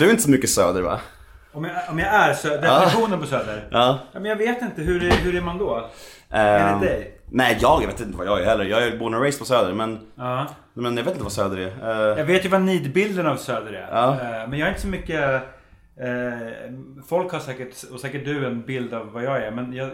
Du är inte så mycket söder va? Om jag, om jag är söder, definitionen på söder? Ja. Ja, men jag vet inte, hur är, hur är man då? Ehm, Enligt dig? Nej, jag vet inte vad jag är heller. Jag är born and raised på söder men, Ja. men jag vet inte vad söder är. Eh, Jag vet ju vad nidbilden av söder är. Ja. Eh, Men jag är inte så mycket... Eh, folk har säkert, och säkert du, en bild av vad jag är. Men jag,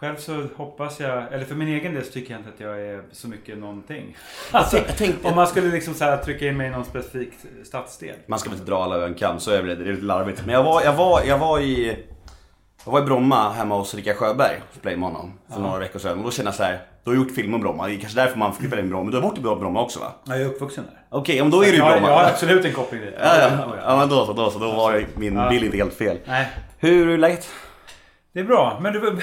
själv så hoppas jag, eller för min egen del så tycker jag inte att jag är så mycket någonting. Alltså, jag tänkte- om man skulle liksom så här trycka in mig i någon specifik stadsdel. Man ska väl inte dra alla över en kam, så är det, det är lite larvigt. Men jag var, jag var, jag var i... Jag var i Bromma hemma hos Rickard Sjöberg spelade med honom för några veckor sedan. Och då kände jag så här, du har gjort film om Bromma, det är kanske därför man flippar in Bromma. Men du har bott i Bromma också va? Jag är uppvuxen där. Okej, om då är du i Jag, jag Bromma. har absolut en koppling dit. Ja, ja. ja men då så, då så. Då var min Ja. bild inte helt fel. Nej, Hur är läget? Det är bra. Men du, bra.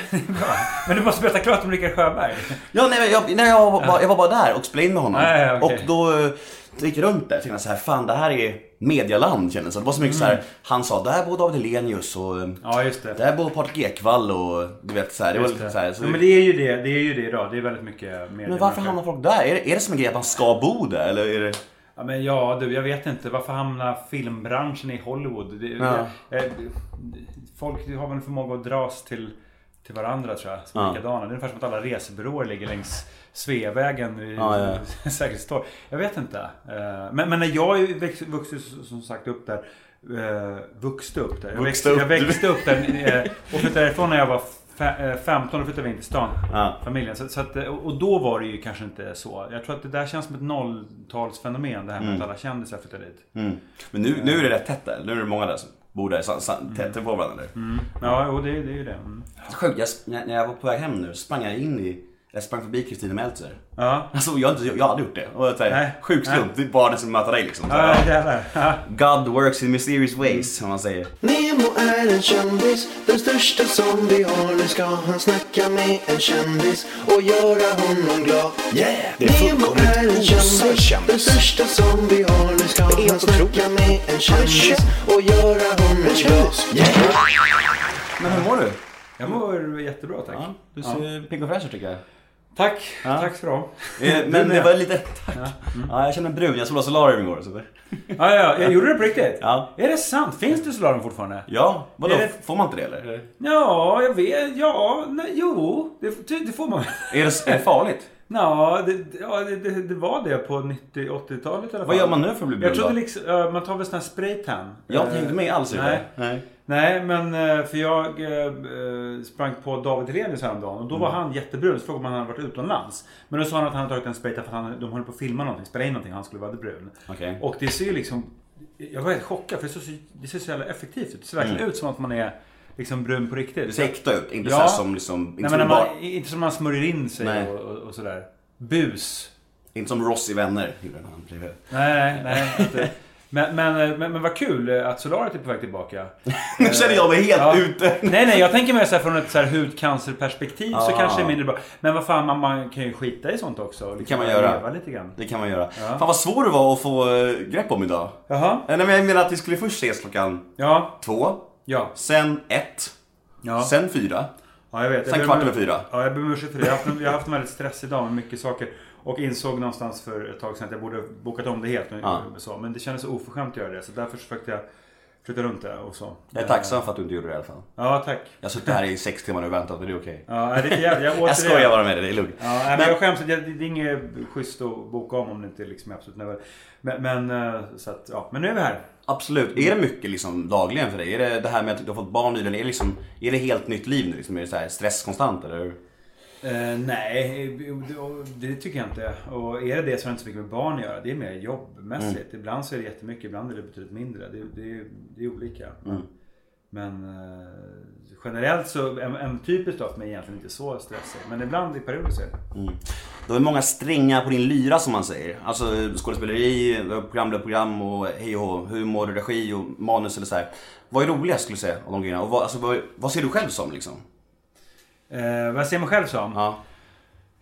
Men du måste berätta klart om Rickard Sjöberg. Ja, nej, jag, nej, jag, var bara, jag var bara där och spelade in med honom. Ja, okej. Och då eh, gick jag runt där och tänkte så här, fan det här är medialand kändes det. Det var så mycket så Mm. här, han sa där bor David Hellenius och eh, Ja, just det. där bor Patrik Ekwall och du vet så här, det var lite så här, så ja, men det är ju det. Det är ju det idag. Det är väldigt mycket media. Men varför hamnar folk där? Är det, är det som en grej att man ska bo där eller är det... Ja, men ja, du, jag vet inte. Varför hamnar filmbranschen i Hollywood? Det, Ja. eh, folk har väl en förmåga att dras till, till varandra tror jag. Som Ja. likadana. Det är ungefär som att alla resebyråer ligger längs Sveavägen i Ja, ja. Sergels torg. Jag vet inte. Eh, Men, men när jag är växt, vuxit som sagt upp där. Uh, vuxte upp där. Jag växte, upp. jag växte upp där eh, och flyttade därifrån när jag var fe- eh, 15 och flyttade vi in till stan. Ja. Familjen. Så, så att, eh, och då var det ju kanske inte så. Jag tror att det där känns som ett nolltalsfenomen. Det här med Mm. att alla kändisar flyttar dit. Mm. Men nu, nu är det rätt tätt där. Nu är det många där som bor där sa- sa- tätt på varandra. Mm. Ja, jo, det, det är ju det. Mm. Sjukt, jag, när när jag var på väg hem nu sprang jag in i, jag sprang förbi Kristina Meltzer. Ja. Alltså jag, har inte, jag hade gjort det. Och jag sjukt slump, det är bara det som möter dig liksom. Så, Ja, ja. Ja. God works in mysterious ways, som man säger. Nemo är en kändis, den största som vi har. Nu ska han snacka med en kändis och göra honom glad. Yeah! Det är Nemo är en kändis, den största som vi har. Nu ska han snacka med en kändis och göra honom glad. Yeah! Men hur mår du? Jag mår jättebra tack. Ja, du ser pigg och fräsch ut tycker jag. Tack. Ja. Tack så bra. Eh, Men det var lite... Tack. Ja, jag känner mig brun. Jag solade solarium igår. Så. Ja, ja, jag gjorde det på riktigt? Ja. Är det sant? Finns det solarium fortfarande? Ja, vadå? Det- Får man inte det eller? Ja, jag vet. Ja, nej, jo. Det, det får man. Är det, är det farligt? Ja, det, ja det, det, var det på 90-80-talet i alla fall. Vad gör man nu för att bli brun Jag trodde liksom, ja, man tar väl sån här spraytan. Jag hängt med alls i det. Nej. Nej, men eh, för jag eh, eh, sprang på David Hellenius häromdagen och då var han jättebrun. Så frågade man om han hade varit utomlands. Men då sa han att han hade tagit en spraytan för att han, de höll på att filma någonting, spela in någonting. Han skulle vara brun. Okej. Och det ser ju liksom... Jag var helt chockad för det ser så, det ser så jävla effektivt ut. Det ser verkligen Mm. ut som att man är liksom brun på riktigt. Det ser äkta ut. Inte Ja. så som liksom... Inte, Nej, som när bara, man, inte som man smörjer in sig Nej. och, och, och sådär. Bus. inte som Ross i Vänner. bredvid. Nej, nej. Men, men, men, men vad kul att solariet är på väg tillbaka. Nu känner jag mig helt Ja. ute. Nej, nej, jag tänker mer så här från ett så här hudcancerperspektiv så Ah. kanske det är mindre bra. Men vad fan, man, man kan ju skita i sånt också. och Det kan man göra. Lite grann. Det kan man göra. Ja. Fan vad svår du var att få eh, grepp om idag. Jaha. Eh, Nej men jag menar att vi skulle först ses klockan Ja. två. Ja. Sen ett. Ja. Sen fyra. ja, jag vet. Jag Sen ber kvart över fyra. Ja, jag ber om ursäkt för det. Jag har, haft en, jag har haft en väldigt stressig dag med mycket saker. Och insåg någonstans för ett tag sedan att jag borde bokat om det helt. Men, Ja. så. men det kändes så oförskämt att göra det. Så därför försökte jag flytta runt det och så. Jag är tacksam för att du inte gjorde det i alla fall. Ja, tack. Jag har suttit här i sex timmar och väntat men det är okej. Ja, det är jävligt. Jag, Jag skojar bara med dig, det är lugnt. Ja, men Men- jag skäms. Det, det är inget schysst att boka om om det inte liksom är absolut nödvändigt. Men, men, eh, så att, ja. men nu är vi här. Absolut. Är det mycket liksom dagligen för dig? Är det det här med att du har fått barn nyligen? Är det, liksom, är det helt nytt liv nu? Liksom, är det så stress konstant eller? Eh, nej, det, tycker jag inte. Och är det det så har det inte så mycket med barn att göra. Det är mer jobbmässigt. Ibland så är det jättemycket, ibland är det betydligt mindre. Det, det, det är olika. Mm. Men eh, generellt så, en, en typisk dag för mig är egentligen inte så stressig. Men ibland i perioder så är det. Mm. Du har många strängar på din lyra som man säger. Alltså skådespeleri, program, program och hej och humor, regi och manus eller så här. Vad är roligast skulle du säga av de grejerna? Och vad, alltså, vad, vad ser du själv som liksom? Eh, vad ser jag mig själv som? Ja.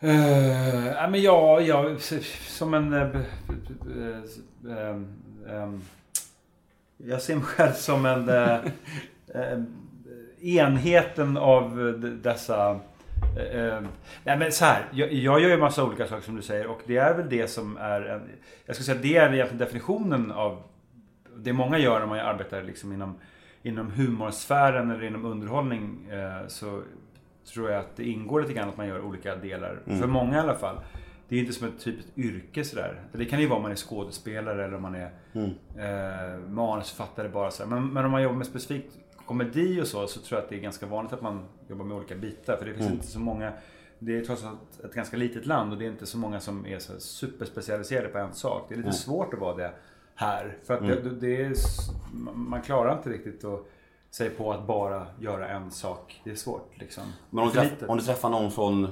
Uh, ja, men jag, jag, som en... eh, eh, ehm, ehm, jag ser mig själv som en... eh, eh, enheten av dessa... eh, eh, nej men så här, jag, jag gör ju massa olika saker som du säger och det är väl det som är... En, jag skulle säga det är egentligen definitionen av det många gör när man arbetar liksom inom, inom humorsfären eller inom underhållning eh, så tror jag att det ingår lite grann att man gör olika delar. För många i alla fall. Det är inte som ett typiskt yrke sådär. Det kan ju vara om man är skådespelare eller om man är eh, manusförfattare bara så här. Men, men om man jobbar med specifikt komedi och så, så tror jag att det är ganska vanligt att man jobbar med olika bitar. För det finns inte så många det är trots allt ett ganska litet land och det är inte så många som är så superspecialiserade på en sak. Det är lite svårt att vara det här. För att det, det är, man klarar inte riktigt att sig på att bara göra en sak. Det är svårt liksom. Men om du, träff, om du träffar någon från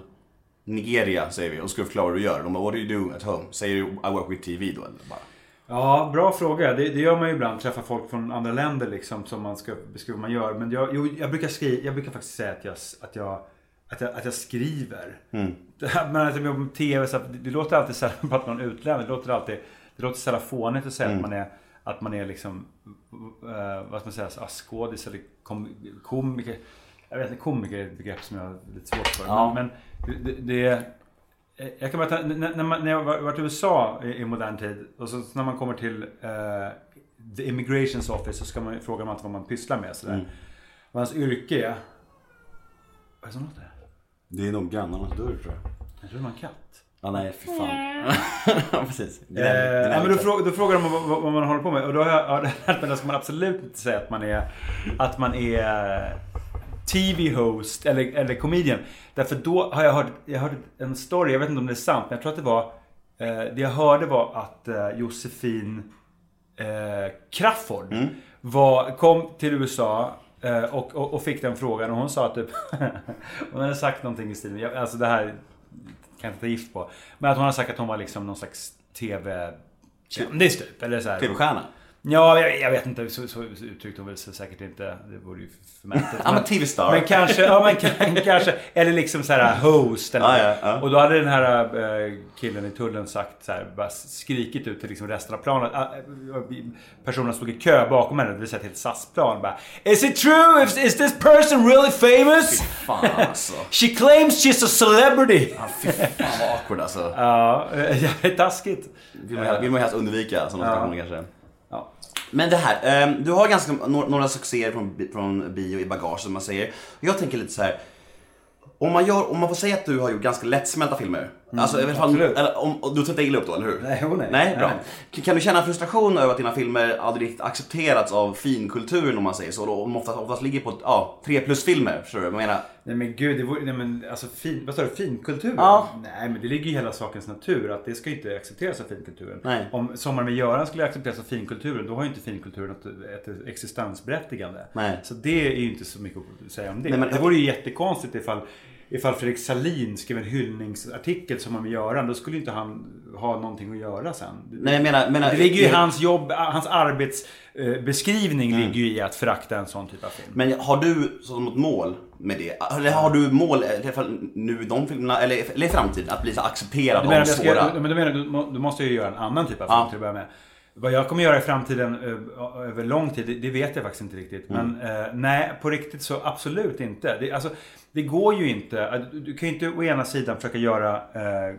Nigeria säger vi och ska förklara vad du gör. De bara, what do you do at home? Säger du I work with TV då eller bara? Ja, bra fråga. Det, det gör man ju ibland. Träffa folk från andra länder liksom som man ska beskriva vad man gör. Men jag, jo, jag, brukar, skri, jag brukar faktiskt säga att jag, att jag, att jag, att jag skriver. Här med att jag jobbar med TV, så att det, det låter alltid så här, med någon utlänning. Det låter alltid, det låter så jävla fånigt att säga att man är att man är liksom, eh, vad ska man säga, ah, skådis eller kom, komiker. Jag vet inte, komiker är ett begrepp som jag har lite svårt för. Ja. Men, men det, det, jag kan bara ta, när, man, när jag var- varit i USA i, i modern tid och så när man kommer till eh, the immigrations office så ska man, frågar man vad man pysslar med. Sådär. Mm. Vad ens yrke är. Vad är det som låter? Det är nog grannarnas dörr tror jag. Jag tror det var en katt. Ja nej fy fan. Ja precis. Eh, ja, men då, frågar, då frågar de vad, vad, man håller på med och då har jag ja, lärt mig att ska man absolut inte säga att man är att man är TV-host eller, eller comedian. Därför då har jag hört, jag hörde en story, jag vet inte om det är sant, men jag tror att det var eh, Det jag hörde var att eh, Josefin eh, Crafoord var, kom till USA eh, och, och, och fick den frågan och hon sa typ Hon hade sagt någonting i stilen, jag- alltså det här kan jag inte ta gift på. Men att hon har sagt att hon var liksom någon slags TV kändis typ. Eller så här. TV-stjärna. Ja, jag, jag vet inte. Så, så uttryckte hon väl sig säkert inte. Det vore ju förmätet. Ja men TV-star. Men kanske, ja men kanske, eller liksom så här host eller Ja, ja, ja. Och då hade den här eh, killen i tullen sagt så här, bara skrikit ut till liksom resten av planet. Ah, eh, Personerna stod i kö bakom henne, det vill säga till ett SAS-plan. Bara, Is it true? Is, is this person really famous? Fan alltså. She claims she's a celebrity! Ja, fy fan vad awkward alltså. Ja, jävligt taskigt. Vill man, vill man helst undvika sådana Ja. situationer kanske. Men det här, eh, du har ganska några, succéer från, från bio i bagage som man säger. Jag tänker lite så här. Om man, gör, om man får säga att du har gjort ganska lättsmälta filmer alltså i alla fall, eller, om, och du tar inte illa upp då, eller hur? Nej, jo, nej. Nej, bra. Nej. Kan- du känna frustration över att dina filmer aldrig riktigt accepterats av finkulturen om man säger så? Om de oftast, oftast ligger på ja, 3 plus filmer, förstår du? Jag menar, Nej men gud, det vore, nej men alltså fin, vad sa du, finkulturen? Ja. Nej men det ligger ju i hela sakens natur att det ska ju inte accepteras av finkulturen. Nej. Om Sommar med Göran skulle accepteras av finkulturen då har ju inte finkulturen ett, ett existensberättigande. Nej. Så det är ju inte så mycket att säga om det. Nej, men- det vore ju jättekonstigt ifall Ifall Fredrik Salin skrev en hyllningsartikel som Sommar med Göran då skulle inte han ha någonting att göra sen. nej jag menar, menar Det ligger ju i hans jobb, hans arbetsbeskrivning Mm. ligger ju i att förakta en sån typ av film. Men har du som något mål med det? Eller har du mål, i alla fall nu i de filmerna, eller, eller i framtiden, att bli så accepterad av jag svåra? men du menar, du, du måste ju göra en annan typ av film Ja. till att börja med. Vad jag kommer göra i framtiden ö- över lång tid, det, det vet jag faktiskt inte riktigt. Mm. Men eh, nej, på riktigt så absolut inte. Det, alltså, det går ju inte. Äh, du, kan ju inte å ena sidan försöka göra eh,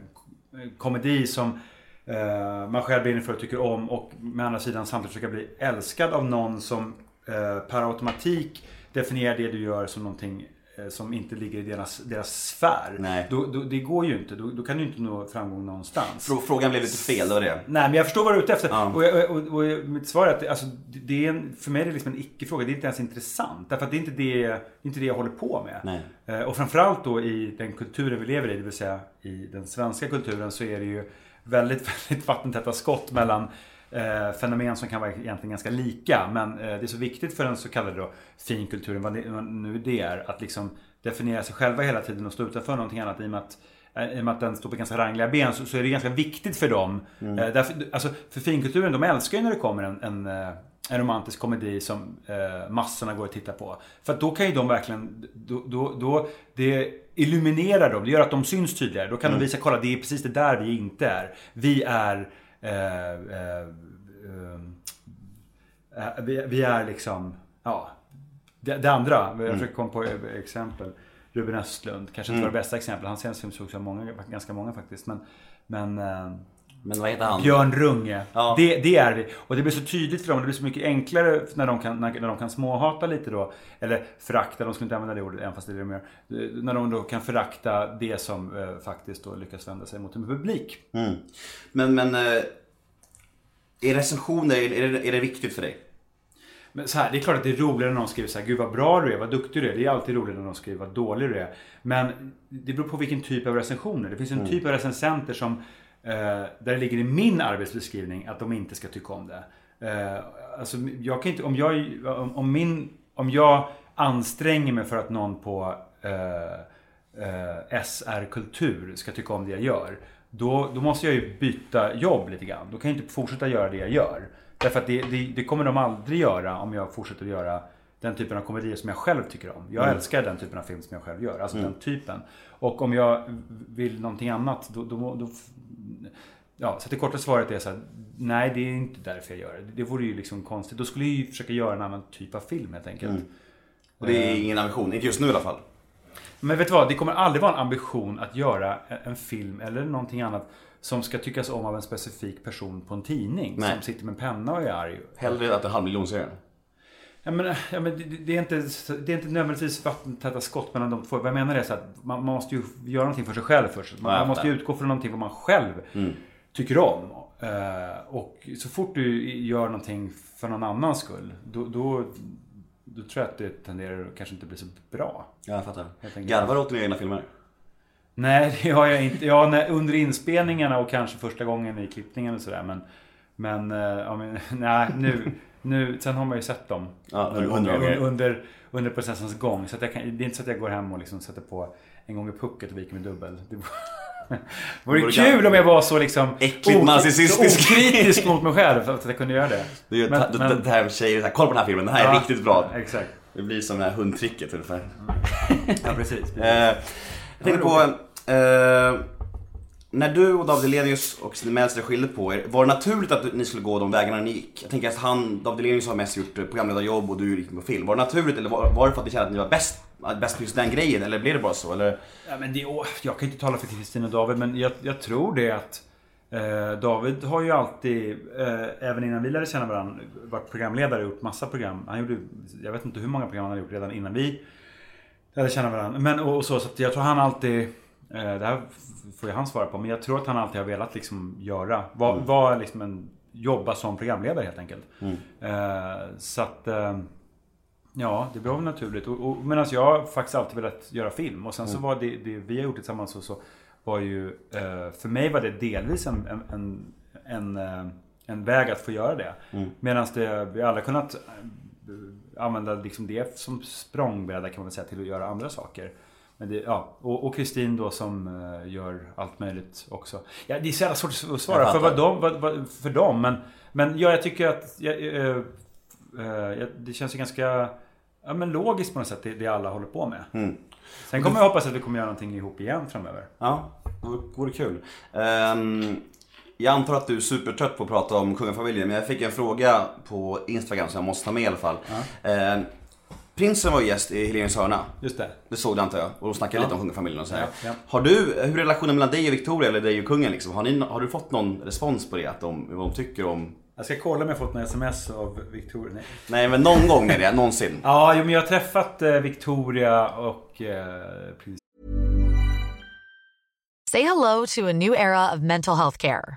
komedi som eh, man själv brinner för och tycker om och med andra sidan samtidigt försöka bli älskad av någon som eh, per automatik definierar det du gör som någonting som inte ligger i deras, deras sfär. Nej. Då, då, det går ju inte. Då, då kan du inte nå framgång någonstans. Frå- Frågan blev lite fel, det var det. Nej, men jag förstår vad du är ute efter. Ja. Och, jag- och, och, och mitt svar är att alltså, det- är en, för mig är det liksom en icke-fråga. Det är inte ens intressant. Därför att det är inte det, det, är inte det jag håller på med. Nej. Eh, Och framförallt då i den kulturen vi lever i, det vill säga i den svenska kulturen, så är det ju väldigt, väldigt vattentäta skott mellan eh, fenomen som kan vara egentligen ganska lika. Men eh, det är så viktigt för den så kallade då finkulturen, vad, det, vad nu det är, att liksom definiera sig själva hela tiden och stå utanför någonting annat i och med att eh, i och med att den står på ganska rangliga ben så, så är det ganska viktigt för dem. Eh, därför, alltså, för finkulturen, de älskar ju när det kommer en, en, eh, en romantisk komedi som eh, massorna går och tittar på. För att då kan ju de verkligen, då, då, då, det illuminerar dem, det gör att de syns tydligare. Då kan de visa, kolla det är precis det där vi inte är. Vi är eh, eh, eh, eh, vi, vi är liksom, ja, det, det andra. Jag försöker komma på exempel. Ruben Östlund, kanske inte var det bästa exemplet. Hans senaste film sågs av många, ganska många faktiskt. Men, men eh, Men vad heter han? Björn Runge. Ja. Det, det är det. Och det blir så tydligt för dem. Det blir så mycket enklare när de kan, när, när de kan småhata lite då. Eller förakta, de skulle inte använda det ordet även fast det är det de gör. Eh, När de då kan förakta det som eh, faktiskt då lyckas vända sig mot en publik. Mm. Men, men eh, är recensioner, är det, är det viktigt för dig? Men så här, det är klart att det är roligare när någon skriver så här, Gud vad bra du är, vad duktig du är. Det är alltid roligare när någon skriver vad dålig du är. Men det beror på vilken typ av recensioner. Det finns en typ av recensenter som, Eh, där det ligger i min arbetsbeskrivning att de inte ska tycka om det. Eh, alltså, jag kan inte, om jag, om, om min, om jag anstränger mig för att någon på eh, eh, SR Kultur ska tycka om det jag gör. Då, då måste jag ju byta jobb lite grann. Då kan jag inte fortsätta göra det jag gör. Därför att det, det, det kommer de aldrig göra om jag fortsätter göra den typen av komedier som jag själv tycker om. Jag älskar den typen av film som jag själv gör. Alltså den typen. Och om jag vill någonting annat då, då, då Ja, så det korta svaret är så här, nej det är inte därför jag gör det. Det vore ju liksom konstigt. Då skulle jag ju försöka göra en annan typ av film helt enkelt. Och det är ingen ambition, inte just nu i alla fall. Men vet du vad? Det kommer aldrig vara en ambition att göra en film eller någonting annat som ska tyckas om av en specifik person på en tidning. Nej. Som sitter med en penna och är arg. Hellre att en halv miljon ser. Ja, men, ja, men det, det, är inte, det är inte nödvändigtvis vattentäta skott mellan de två. Vad jag menar är så att man, man måste ju göra någonting för sig själv först. Man, man måste ju utgå från någonting vad man själv Mm. tycker om. Eh, och så fort du gör någonting för någon annans skull, då, då, då tror jag att det tenderar att kanske inte bli så bra. Ja, jag fattar. Garvar du åt dina egna filmer? Nej, det har jag inte. Ja, när, under inspelningarna och kanske första gången i klippningen och sådär. Men, men, eh, ja, men nej, nu, nu, sen har man ju sett dem. Ja, under, under, under, under processens gång. Så att jag kan, det är inte så att jag går hem och liksom sätter på en gång i pucket och viker mig dubbel. Det vore- Vore kul om jag var så liksom Äckligt narcissistisk. okritisk mot mig själv att jag kunde göra det. Det är ju Men- ta- men- det här tjejer, så här, kolla på den här filmen, den här är Ja, riktigt bra. Exakt. Det blir som det här hundtricket ungefär. Ja, precis. Eh, jag tänkte på, eh, när du och David Hellenius och Kristina Meltzer skilde på er, var det naturligt att ni skulle gå de vägarna ni gick? Jag tänker att han, David Hellenius har mest gjort programledarjobb och du gick på film. Var det naturligt eller var, var det för att ni kände att ni var bäst, bäst på just den grejen? Eller blev det bara så? Eller? Ja, men det, åh, jag kan inte tala för Kristina och David, men jag, jag tror det att eh, David har ju alltid, eh, även innan vi lärde känna varandra, varit programledare och gjort massa program. Han gjorde, jag vet inte hur många program han har gjort redan innan vi lärde känna varandra. Men och, och så, så att jag tror han alltid, det här får ju han svara på, men jag tror att han alltid har velat liksom göra, vara var liksom en, jobba som programledare helt enkelt. Eh, så att eh, Ja, det blev naturligt. Och, och, Medan jag har faktiskt alltid velat göra film. Och sen så var det, det vi har gjort tillsammans så, så var ju, eh, för mig var det delvis en, en, en, en, eh, väg att få göra det. Medan det, vi alla kunnat eh, använda liksom det som språngbräda kan man väl säga till att göra andra saker. Men det, ja, och Kristin då som eh, gör allt möjligt också. Ja, det är så jävla svårt att svara för, vad de, vad, vad, för dem. Men, men ja, jag tycker att jag, eh, eh, ja, det känns ju ganska ja, men logiskt på något sätt det, det alla håller på med. Mm. Sen kommer jag hoppas att vi kommer göra någonting ihop igen framöver. Ja, det vore- kul. Ehm, jag antar att du är supertrött på att prata om kungafamiljen, men jag fick en fråga på Instagram som jag måste ta med i alla fall. Ehm, prinsen var ju gäst i Helenius hörna. Just det. Det såg du antar jag? Och de snackade Ja. lite om kungafamiljen och så här. Ja, ja. Har du, hur är relationen mellan dig och Victoria eller dig och kungen liksom? Har, ni, har du fått någon respons på det? Att de, vad de tycker om... Jag ska kolla om jag fått några sms av Victoria. Nej. Nej men någon gång är det, någonsin. Ja, jo, men jag har träffat eh, Victoria och eh, prins Say hello to a new era of mental health care.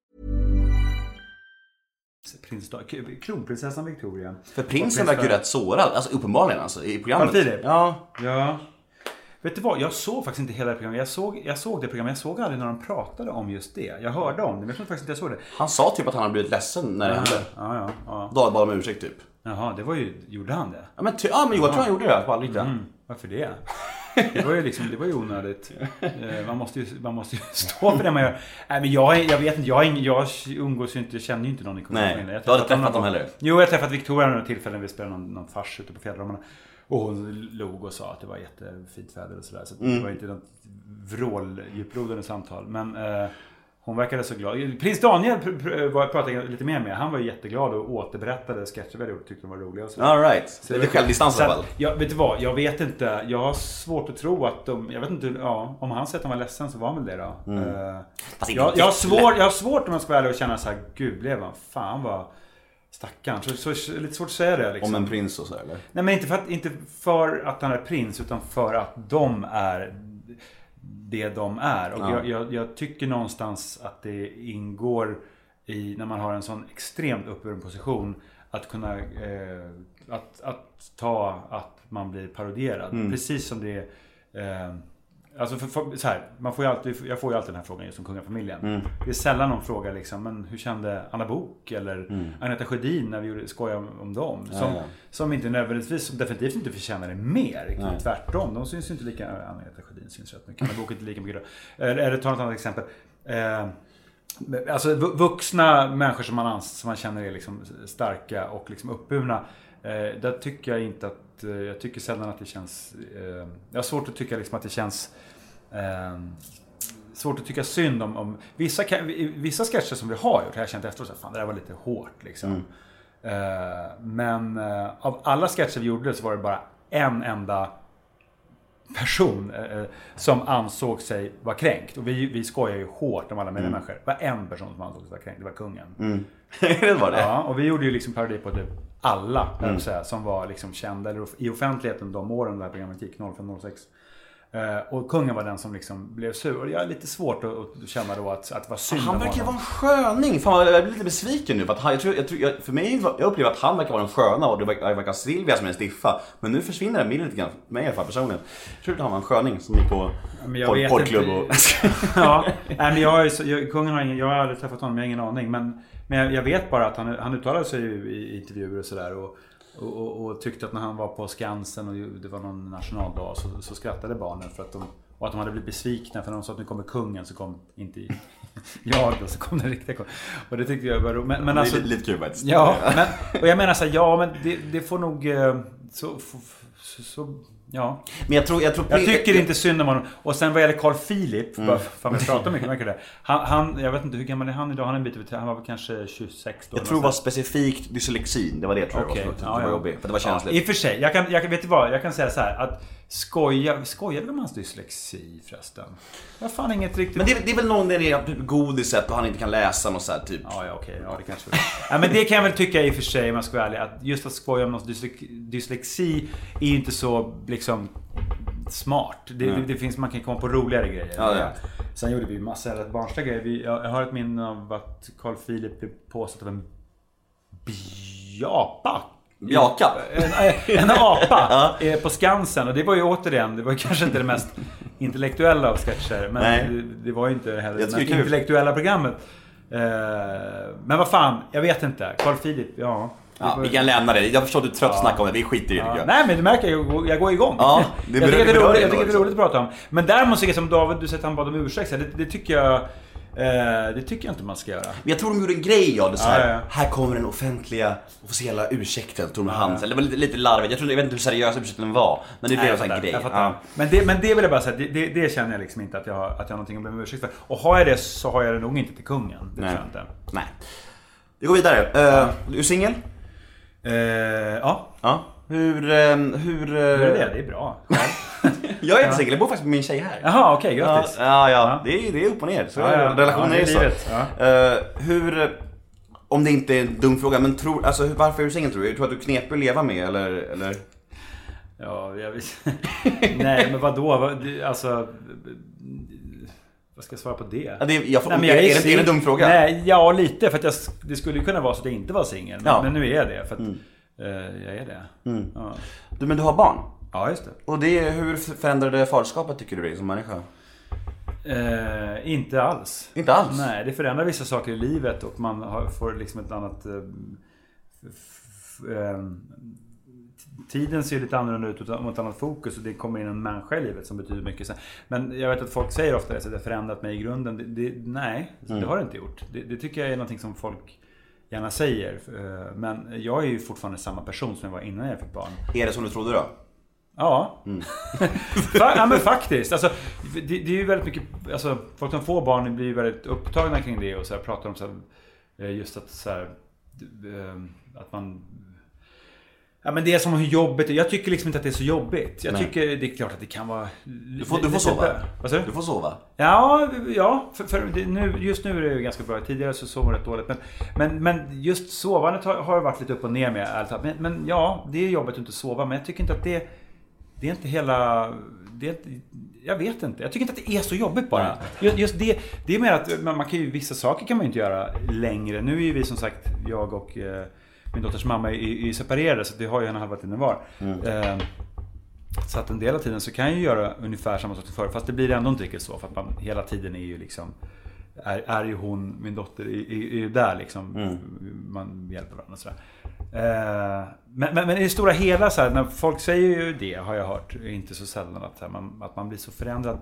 Prins, kronprinsessan Victoria. För prinsen verkar ju rätt sårad, alltså uppenbarligen alltså i programmet. Var det Filip? Ja. Ja. Vet du vad? Jag såg faktiskt inte hela det programmet. Jag såg, jag såg det programmet, jag såg aldrig när de pratade om just det. Jag hörde om det, men jag tror faktiskt inte jag såg det. Han sa typ att han hade blivit ledsen när det hände. Ja, ja, ja. Då bad om ursäkt typ. Jaha, det var ju... Gjorde han det? Ja men, ty- ja, men jag tror han gjorde det på. Mm, varför det? Det var ju liksom, det var ju onödigt. Eh, Man måste ju, man måste ju stå för det man gör. Nej men jag, jag vet inte, jag, jag umgås ju inte, jag känner ju inte någon i Nej, kommunen. Jag du har inte träffat dem heller? Jo, jag har träffat Victoria några tillfällen. Vi spelade någon, någon fars ute på fjällramarna. Och hon log och sa att det var jättefint väder och sådär. Så Mm. det var inte något vråldjuplodande samtal. Men eh, hon verkade så glad. Prins Daniel var- pratade jag lite mer med. Han var jätteglad och återberättade sketcher vi hade gjort. Tyckte de var roliga och så. All right. Så Lite självdistans i alla att- fall. Ja, vet du vad? Jag vet inte. Jag har svårt att tro att de... Jag vet inte, ja, om han säger att han var ledsen så var han väl det då. Mm. Eh, inte jag, jag, har svår, jag har svårt om jag ska vara ärlig och känna så här, gud blev han? Fan vad... Stackarn. Så, så, lite svårt att säga det liksom. Om en prins och så eller? Nej men inte för, att, inte för att han är prins utan för att de är det de är. Och Ja. jag, jag, jag tycker någonstans att det ingår i, när man har en sån extremt uppburen position, att kunna eh, att, att ta att man blir parodierad. Mm. Precis som det eh, Alltså för, för, så här, man får ju alltid, jag får ju alltid den här frågan just om kungafamiljen. Mm. Det är sällan någon frågar liksom, men hur kände Anna Bok eller Agneta Sjödin när vi gjorde, skojade om, om dem? Som, Mm. Ja, ja. som inte nödvändigtvis, som definitivt inte förtjänar det mer. Nej. Tvärtom, de syns ju inte lika, Agneta Sjödin syns rätt mycket, Anna Bok inte lika mycket. Då. Eller, eller ta ett annat exempel. Eh, Alltså vu- vuxna människor som man, som man känner är liksom starka och liksom uppburna. Eh, där tycker jag inte att, eh, jag tycker sällan att det känns, eh, jag har svårt att tycka liksom att det känns eh, Svårt att tycka synd om, om vissa, vissa sketcher som vi har gjort, har jag känt efteråt att fan det där var lite hårt liksom. Eh, men eh, av alla sketcher vi gjorde så var det bara en enda person eh, som ansåg sig vara kränkt. Och vi, vi skojar ju hårt om alla möjliga människor. Det var en person som ansåg sig vara kränkt, det var kungen. Mm. det var det? Ja, och vi gjorde ju liksom parodi på typ alla, mm. säga, som var liksom kända eller i offentligheten de åren det här programmet gick, 05-06. Eh, och kungen var den som liksom blev sur. Och jag är lite svårt att, att känna då att, att det var synd Han verkar vara en sköning. Fan, jag blir lite besviken nu. För, att han, jag tror, jag tror, jag, för mig, jag upplever att han verkar vara den sköna och det verkar, verkar Silvia som är en stiffa. Men nu försvinner den bilden lite grann. För mig i alla fall personligen. Jag tror att han var en sköning som gick på porrklubb och... ja, men jag så- jag, kungen har ingen, jag har aldrig träffat honom, jag har ingen aning. Men, men jag, jag vet bara att han, han uttalade sig ju i intervjuer och sådär. Och, och, och, och tyckte att när han var på Skansen och det var någon nationaldag så, så skrattade barnen för att de och att de hade blivit besvikna för när de sa att nu kommer kungen så kom inte jag då, så kom den riktiga kungen. Och det tyckte jag var roligt. Men, men det är alltså, lite, lite kul faktiskt. Ja, men, och jag menar så här, ja men det, det får nog... eh, Så, så, så, ja. Men jag tror... Jag, tror Jag tycker inte synd om honom. Och sen vad gäller Carl Philip, Mm. fan vi pratar mycket, mycket det. Han, han, jag vet inte hur gammal är han idag? Han är en bit över 30, han var väl kanske 26 då. Jag tror det var specifikt dyslexin. Det var det tror jag Okej, var. Det ja, var ja. jobbigt. För det var Ja, känsligt. I och för sig, jag kan, jag, vet du vad? Jag kan säga så här att skoja, skojar vi om hans dyslexi förresten? Jag har fan inget riktigt... Men det, är- det är väl någon det är typ godiset och han inte kan läsa något så här, typ. Ja, ja okej. Ja, det kanske ja, men det kan jag väl tycka i och för sig om jag ska vara ärlig. Att just att skoja om någons dyslexi, dyslexi är ju inte så liksom smart. Det, det, det finns, man kan komma på roligare grejer. Ja, ja. Sen gjorde vi massa rätt barnsliga grejer. Vi, jag, jag har ett minne av att Carl Philip blev påsatt av en bjapa. Bjaka. En, en apa eh, på Skansen. Och det var ju återigen, det var kanske inte det mest intellektuella av sketcher. Men det, det var ju inte heller det mest intellektuella programmet. Eh, men vad fan, jag vet inte. Carl Philip, ja. Ja, vi kan lämna det. Jag förstår att du är trött att Ja. snacka om det. Vi skiter i det Ja, nej men du märker, jag, går- jag går igång. Ja, det jag tycker det är roligt, jag tycker det är roligt att prata om. Men däremot så är det som David, du säger att han bad om ursäkt. Det, det tycker jag... Eh, det tycker jag inte man ska göra. Men jag tror de gjorde en grej av det så här. Ja, ja. Här kommer den offentliga, officiella ursäkten, tog med Hansen. Det var lite, lite larvigt. Jag, tror, jag vet inte hur seriös ursäkten var. Men det blev en sån fattar, grej. Ja. Men, det, men det vill jag bara säga, det, det, det känner jag liksom inte att jag, har, att jag har någonting att be om ursäkt för. Och har jag det så har jag det nog inte till kungen. Det Nej. tror jag inte. Nej. Vi går vidare. Uh, du är singel? Eh, ja, Ja. Hur... ehm, hur hur är uh, det? Det är bra. Jag är inte singel, jag bor faktiskt med min tjej här. Jaha, okej, Ja, grattis. ja, ja. Det, är, det är upp och ner. Så Ja, ja. relationer Ja, är det är så. Ja. Eh, hur... eh, Om det inte är en dum fråga, men tror, alltså, varför är du singel tror du? Tror du att du är knepig att leva med eller? eller? Ja, jag vet Nej, men vadå? Alltså... Vad ska jag svara på det? Ja, det är, jag får, Nej, men är, jag är, det, är det en dum fråga? Nej, ja lite. För att jag, det skulle ju kunna vara så att jag inte var singel. Men, Ja. men nu är jag det. För att eh, jag är det. Mm. Ja. Du, men du har barn? Ja, just det. Och det, hur förändrade faderskapet tycker du dig som människa? Eh, inte alls. Inte alls? Nej, det förändrar vissa saker i livet och man har, får liksom ett annat... Eh, f- f- eh, tiden ser lite annorlunda ut mot ett annat fokus och det kommer in en människa i livet som betyder mycket. Sen- Men jag vet att folk säger ofta det, så det har förändrat mig i grunden. Det, det, nej, det har det inte gjort. Det, det tycker jag är någonting som folk gärna säger. Eh, Men jag är ju fortfarande samma person som jag var innan jag fick barn. Är det som du trodde då? Ja. Fa- ja men faktiskt. Alltså, det, det är ju väldigt mycket, alltså, folk som får barn blir ju väldigt upptagna kring det och så här, pratar om så här, eh, just att så här, eh, att man Ja men det är som hur jobbigt. Jag tycker liksom inte att det är så jobbigt. Jag Nej. tycker det är klart att det kan vara... Du får, du får sova. Vad du? Du får sova. Ja, ja för, för det, nu, just nu är det ju ganska bra. Tidigare så sov jag rätt dåligt. Men, men, men just sovandet har, har varit lite upp och ner med. talat. Men, men ja, det är jobbigt att inte sova. Men jag tycker inte att det... Det är inte hela... Det är, jag vet inte. Jag tycker inte att det är så jobbigt bara. Just, just det, det är mer att man, man kan ju, vissa saker kan man ju inte göra längre. Nu är ju vi som sagt, jag och eh, min dotters mamma är, är separerade. Så vi har ju en halva tiden var. Eh, så att en del av tiden så kan jag ju göra ungefär samma sak som förr. Fast det blir ändå inte riktigt så. För att man hela tiden är ju liksom är, är ju hon, min dotter, är, är, ju där liksom. Man hjälper varandra och sådär. Eh, men, men, men i det stora hela så här, när folk säger ju det har jag hört, inte så sällan, att, här, man, att man blir så förändrad.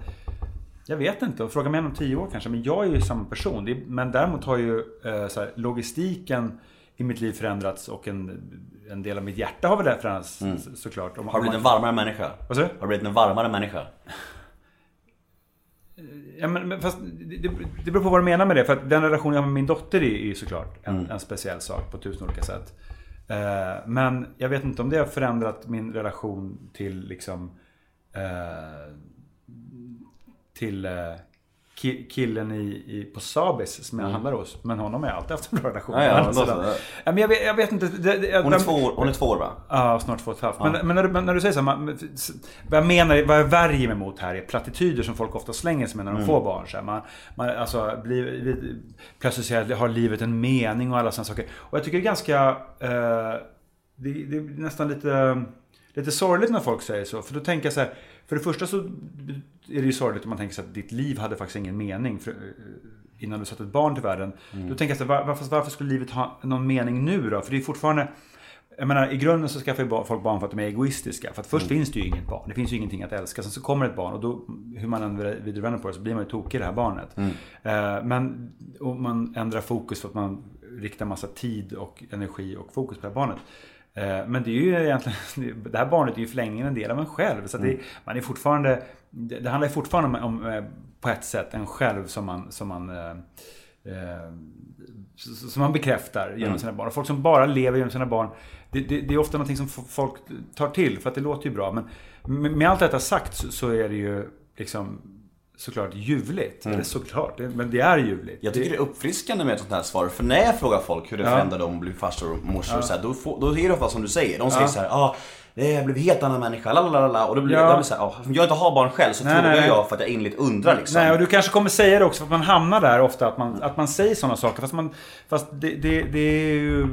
Jag vet inte, och fråga mig om tio år kanske, men jag är ju samma person. Det, är- men däremot har ju eh, så här, logistiken i mitt liv förändrats och en, en del av mitt hjärta har väl där förändrats så- såklart. Om, Har du blivit en varmare människa? Vad sa du? Har du blivit en varmare människa? Ja, men, men fast det, det beror på vad du menar med det. För att den relation jag har med min dotter är ju såklart en, en speciell sak på tusen olika sätt. Eh, men jag vet inte om det har förändrat min relation till liksom eh, till eh, killen i, i, på Sabis som jag handlar hos. Men honom har jag alltid haft en bra relation Ja, ja, med. Så så. där. Ja, men jag, vet, jag vet inte. Det, det, Hon är de- två år, hon är två år va? Ja, snart två och ett halvt. Men, men, när du, men när du säger så här, man, vad jag menar, vad jag värjer mig mot här är plattityder som folk ofta slänger sig med när de får barn. Så här, man, man, alltså, blir, plötsligt att har livet en mening och alla sådana saker. Och jag tycker det är ganska, eh, det, det är nästan lite, lite sorgligt när folk säger så. För då tänker jag så här, för det första så är det ju sorgligt om man tänker sig att ditt liv hade faktiskt ingen mening. För, eh, innan du satte ett barn till världen. Då tänker jag så här, var- varför, varför skulle livet ha någon mening nu då? För det är fortfarande jag menar, i grunden så skaffar ju folk barn för att de är egoistiska. För att först finns det ju inget barn. Det finns ju ingenting att älska. Sen så kommer ett barn och då, hur man än vrider vänder på det, så blir man ju tokig i det här barnet. Eh, men om man ändrar fokus för att man riktar massa tid och energi och fokus på det här barnet. Eh, men det är ju egentligen, det här barnet är ju förlängningen en del av en själv. Så det, man är fortfarande, det, handlar ju fortfarande om, om, eh, på ett sätt, en själv som man, som man eh, som man bekräftar genom sina barn. Och folk som bara lever genom sina barn, det, det, det är ofta någonting som folk tar till för att det låter ju bra. Men med, allt detta sagt så är det ju liksom såklart ljuvligt. Eller såklart, men det är ljuvligt. Jag tycker det är uppfriskande med ett sånt här svar. För när jag frågar folk hur det Ja. förändrar dem att bli farsor och morsor och så här, då, får, då är det ofta som du säger. De säger så här, ja, ah, jag blev helt annan människa, lalalala. Och då blir Ja. jag så här, om jag inte har barn själv så Nej, frågar nej, nej. jag för att jag innerligt undrar liksom. Nej, och du kanske kommer säga det också för att man hamnar där ofta. Att man, att man säger sådana saker. Fast, man, fast det, det, det är ju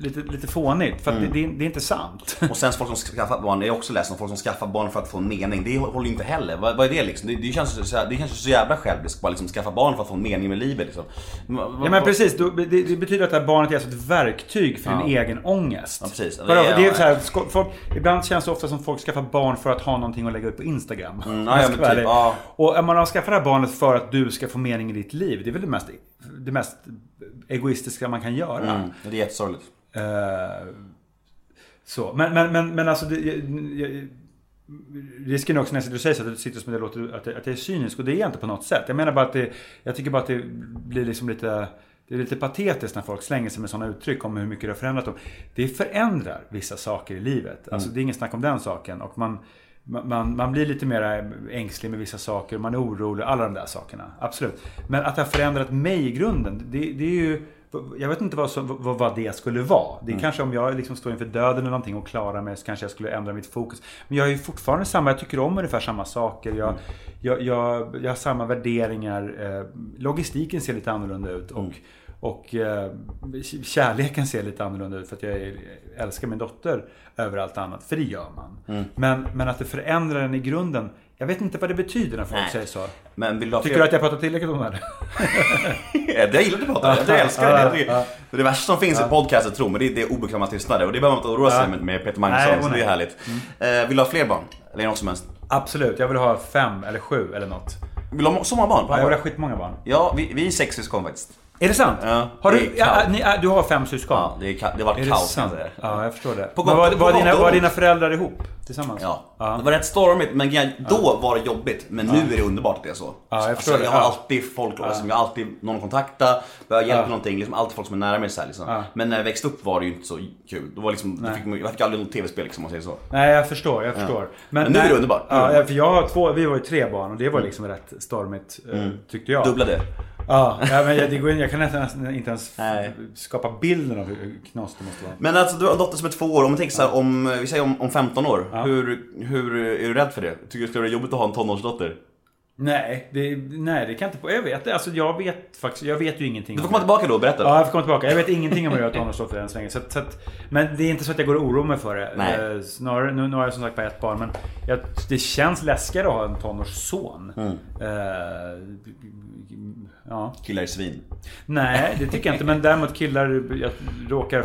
lite, lite fånigt. För att det, det, det är inte sant. Och sen folk som skaffar barn, jag är också ledsen folk som skaffar barn för att få en mening. Det håller ju inte heller. Vad, vad är det liksom? Det, det, känns så, det känns så jävla själviskt bara liksom skaffa barn för att få en mening med livet liksom. Ja men precis, det, betyder att det här barnet är alltså ett verktyg för din egen ångest. Ja, precis. Det, Det är- är så här, folk, ibland känns det ofta som folk skaffar barn för att ha någonting att lägga upp på Instagram. Mm, men vara typ, ja. Och om man har skaffat det här barnet för att du ska få mening i ditt liv. Det är väl det mest, det mest egoistiska man kan göra. Mm, det är jättesorgligt. Eh, så, men, men, men, men alltså det, jag, jag, Risken är också när och säger så att det sitter som det låter att, jag är cynisk och det är jag inte på något sätt. Jag menar bara att det, jag tycker bara att det blir liksom lite det är lite patetiskt när folk slänger sig med sådana uttryck om hur mycket det har förändrat dem. Det förändrar vissa saker i livet. Alltså det är inget snack om den saken. Och man, man, man blir lite mer ängslig med vissa saker, man är orolig, alla de där sakerna. Absolut. Men att det har förändrat mig i grunden, det, det är ju... Jag vet inte vad, som, vad, vad det skulle vara. Det är kanske om jag liksom står inför döden eller någonting och klarar mig så kanske jag skulle ändra mitt fokus. Men jag är ju fortfarande samma, jag tycker om ungefär samma saker. Jag, jag, jag, jag har samma värderingar. Eh, logistiken ser lite annorlunda ut. Och, och eh, kärleken ser lite annorlunda ut för att jag älskar min dotter över allt annat. För det gör man. Mm. Men, men att det förändrar den i grunden. Jag vet inte vad det betyder när folk Nej. säger så. Men vill du Tycker du att jag pratar tillräckligt om det här? Jag gillar att prata, jag älskar det. Det, är det värsta som finns i podcaster tror men det är, det obekväma tystnader och det behöver man inte oroa sig med, med Peter Nej, Magnusson, och så det är nej. härligt. Eh, vill du ha fler barn? Eller något som helst? Absolut, jag vill ha fem eller sju eller något. Vill du ha så många barn? Ja, jag vill ha skitmånga barn. Ja, vi, vi är sex syskon faktiskt. Är det sant? Ja, har det du, ja, ni, ja, du har fem syskon? Ja, det, är, det var Är det kaos säga. Ja, jag förstår det. På Men var, på var, gott dina, var dina föräldrar ihop? Tillsammans? Ja. Ja. det var rätt stormigt men då var det jobbigt. Men nu är det underbart att det är så. Ja, jag alltså, det. jag har Ja. alltid folk, liksom, jag har alltid någon att kontakta, behöver hjälp med någonting, liksom, alltid folk som är nära mig. Så här, liksom. Ja. Men när jag växte upp var det ju inte så kul. Då var liksom, då fick, jag fick aldrig något tv-spel liksom, om man säger så. Nej, jag förstår. Jag förstår. Men nu är det underbart. Det Ja, underbart. för jag har två, vi var ju tre barn och det var liksom rätt stormigt, eh, tyckte jag. Dubbla det. Ja, ja, men jag, det går, in- jag kan nästan inte ens Nej. skapa bilden av hur knas det måste vara. Men alltså du har en dotter som är två år, om man tänker så här, om, vi säger om, om 15 år. Hur, hur är du rädd för det? Tycker du det ska vara jobbigt att ha en tonårsdotter? Nej, det, nej, det kan jag inte på. Jag vet alltså jag vet faktiskt, jag vet ju ingenting Du får om komma det. tillbaka då och berätta. Ja, jag får komma tillbaka. Jag vet ingenting om hur jag har tonårsdotter än så länge. Så, att- så att, men det är inte så att jag går och oroar mig för det. Nej. Eh, Snarare, nu, nu har jag som sagt bara ett barn, men jag, det känns läskigare att ha en tonårsson. Mm. Eh, ja. Killar är svin. Nej, det tycker jag inte. Men däremot killar jag råkar...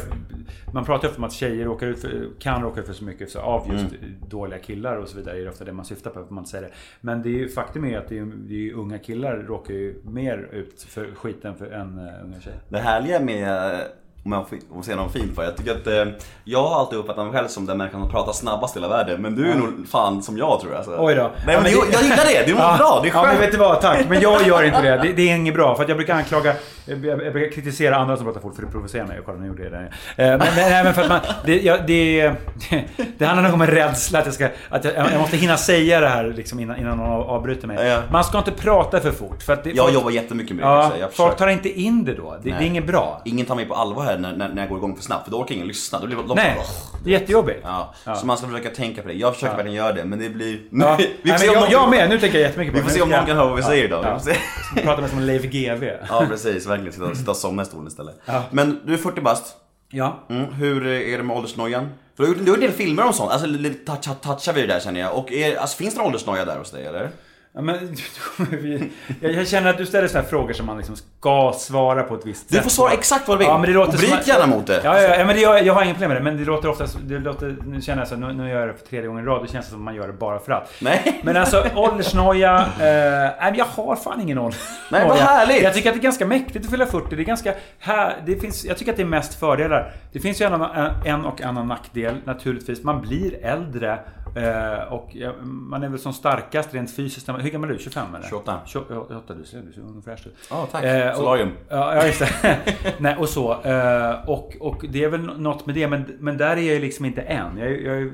Man pratar ju ofta om att tjejer råkar ut för, kan råka ut för så mycket så av just dåliga killar och så vidare. Det är ofta det man syftar på, för man säger det. Men det är ju, faktum är att det är, det är ju unga killar råkar ju mer ut för skiten för, än uh, unga tjejer. Det härliga med, eh, om jag får säger något fint för jag tycker att eh, jag har alltid uppfattat mig själv som den människan som pratar snabbast i hela världen. Men du är nog fan som jag tror jag. Alltså. Oj då. Nej Ja, men, men jag, det- jag gillar det, det är Ja, bra, det är Ja men skönt. vet du vad, tack. Men jag gör inte det. Det, det är inget bra. För att jag brukar anklaga... Jag, jag brukar kritisera andra som pratar fort för det provocerar mig. Kolla, nu gjorde jag det. Men, men, nej, men för att man... Det, ja, det, det, handlar nog om en rädsla att jag ska... Att jag, jag måste hinna säga det här liksom innan, innan någon av- avbryter mig. Ja. Man ska inte prata för fort. För att det, Jag folk, jobbar jättemycket med det. Ja, så folk tar inte in det då. Det, det är inget bra. Ingen tar mig på allvar här när, när, när jag går igång för snabbt för då orkar ingen lyssna. Då blir de Nej, bara, det är jättejobbigt. Ja, Ja. så man ska försöka tänka på det. Jag försöker Ja. verkligen göra det men det blir... Ja. vi Nej, får se men om jag, någon, jag med. Nu tänker jag jättemycket på vi får se om någon kan höra vad vi säger idag. Vi Ja. se. Jag pratar med som Leif GW. Ja precis, verkligen. Sitta, sitta och somna i stolen istället. Ja. Men du är 40 bast. Ja. Mm, hur är det med åldersnojan? För du har gjort- en del filmer om sånt, alltså lite touch, touchar vi det där känner jag. Och är, alltså, finns det någon åldersnoja där hos dig eller? Ja, men, vi- jag jag känner att du ställer sådana frågor som man liksom ska svara på ett visst Du sätt. får svara exakt vad du vill. Ja, men det låter och bryt gärna mot det. Ja, ja, ja men det, jag, jag har inga problem med det. Men det låter ofta... Det låter, nu känner jag så nu, nu gör jag det för tredje gången i rad. Det känns som att man gör det bara för att. Nej. Men alltså åldersnoja... Eh, nej, jag har fan ingen ålder. Nej, vad härligt! Jag tycker att det är ganska mäktigt att fylla 40. Det är ganska... Här, det finns, jag tycker att det är mest fördelar. Det finns ju en, en och annan nackdel naturligtvis. Man blir äldre. Eh, och ja, man är väl som starkast rent fysiskt. Hur gammal är du? 25 eller? 28. 28, du ser, du ser ung och fräsch ut. Ja, tack. Eh, och- Solarium. Ja, ja just det. Nej, och så. Eh, och, och det är väl något med det, men, men där är jag ju liksom inte än. Jag, är- jag är i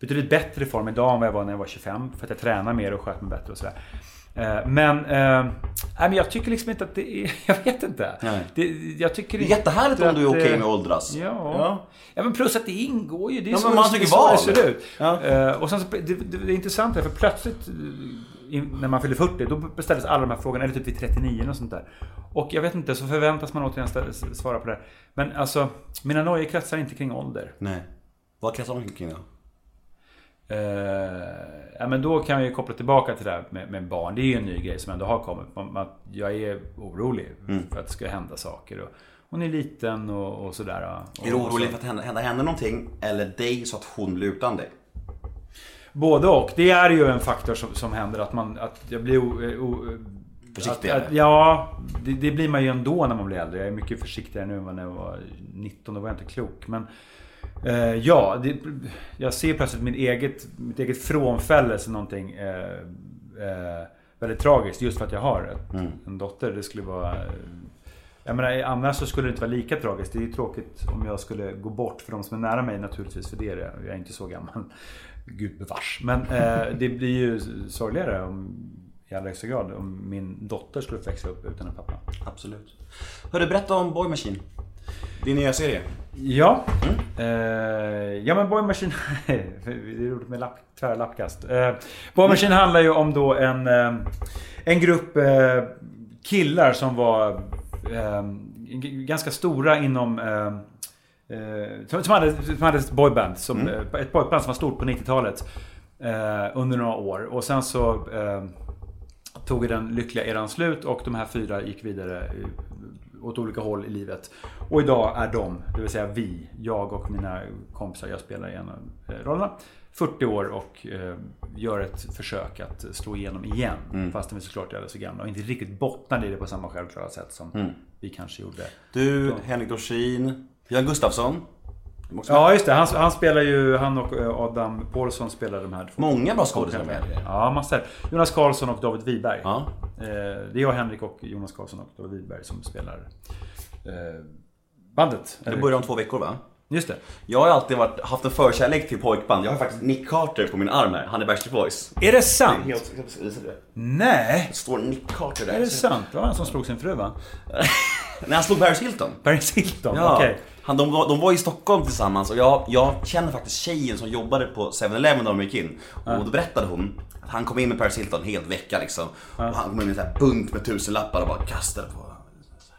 betydligt bättre form idag än vad jag var när jag var 25. För att jag tränar mer och sköter mig bättre och sådär. Eh, Men, eh, men jag tycker liksom inte att det är... Jag vet inte. Nej. Det, jag tycker Det är jättehärligt om du är okej eh, med att åldras. Ja. Ja. ja. men plus att det ingår ju. Det är Ja, så, men man det, tycker är så det ser ut. Ja. Eh, och sen så, det, det, det är intressant här, för plötsligt eh, när man fyller 40, då beställdes alla de här frågorna, eller typ vid 39 och sånt där. Och jag vet inte, så förväntas man återigen svara på det. Men alltså, mina nojor kretsar inte kring ålder. Nej. Vad kretsar de kring då? Eh, ja, men då kan vi koppla tillbaka till det här med, med barn. Det är ju en ny grej som ändå har kommit. Man, man, jag är orolig Mm. för att det ska hända saker. Och, hon är liten och, och sådär. Och, Är du orolig för att hända, hända hända någonting eller dig så att hon blir utan dig? Både och. Det är ju en faktor som, som händer att man... Att jag blir... O, o, Försiktigare? Att, att, ja, det, det blir man ju ändå när man blir äldre. Jag är mycket försiktigare nu än när jag var 19. Då var jag inte klok. Men eh, ja, det, jag ser plötsligt mitt eget, mitt eget frånfälle som någonting eh, eh, väldigt tragiskt. Just för att jag har ett, Mm. en dotter. Det skulle vara... eh, Jag menar, annars så skulle det inte vara lika tragiskt. Det är ju tråkigt om jag skulle gå bort för de som är nära mig naturligtvis. För det är det. Jag är inte så gammal. Gud bevars. Men eh, det blir ju sorgligare om, i allra högsta grad om min dotter skulle växa upp utan en pappa. Absolut. Hörru, berätta om Boy Machine. Din nya serie. Ja. Eh, ja men Boy Machine... det är roligt med lapp, tvära lappkast. Eh, Boy Machine handlar ju om då en, eh, en grupp killar som var ganska stora inom... Som, hade, som hade ett boyband. Som, Mm. Ett boyband som var stort på 90-talet. Eh, under några år. Och sen så tog den lyckliga eran slut och de här fyra gick vidare åt olika håll i livet. Och idag är de, det vill säga vi, jag och mina kompisar, jag spelar i en av eh, rollerna, 40 år och eh, gör ett försök att slå igenom igen. Mm. Fastän vi såklart är alldeles för gamla och inte riktigt bottnade i det på samma självklara sätt som Mm. vi kanske gjorde. Du, Henrik Dorsin, Björn Gustafsson. Är Ja, just det. Han, han spelar ju, han och eh, Adam Paulsson spelar de här två. Många bra skådespelare med. Ja, massor. Jonas Karlsson och David Wiberg. Ja. Eh, Det är jag, Henrik och Jonas Karlsson och David Wiberg som spelar eh, bandet. Det börjar om två veckor va? Just det. Jag har alltid varit, haft en förkärlek till pojkband. Jag har faktiskt Nick Carter på min arm här. Han är Backstreet Boys. Är det sant? Det? Nej! Det står Nick Carter där. Är det sant? Det var han som slog sin fru va? När han slog Paris Hilton. Paris Hilton? Ja. Okej. Han, de, var, de var i Stockholm tillsammans och jag, jag känner faktiskt tjejen som jobbade på 7-Eleven när de gick in. Och då berättade hon att han kom in med Paris Hilton en hel vecka liksom. Och han kom in med en sån här bunt med tusenlappar och bara kastade på.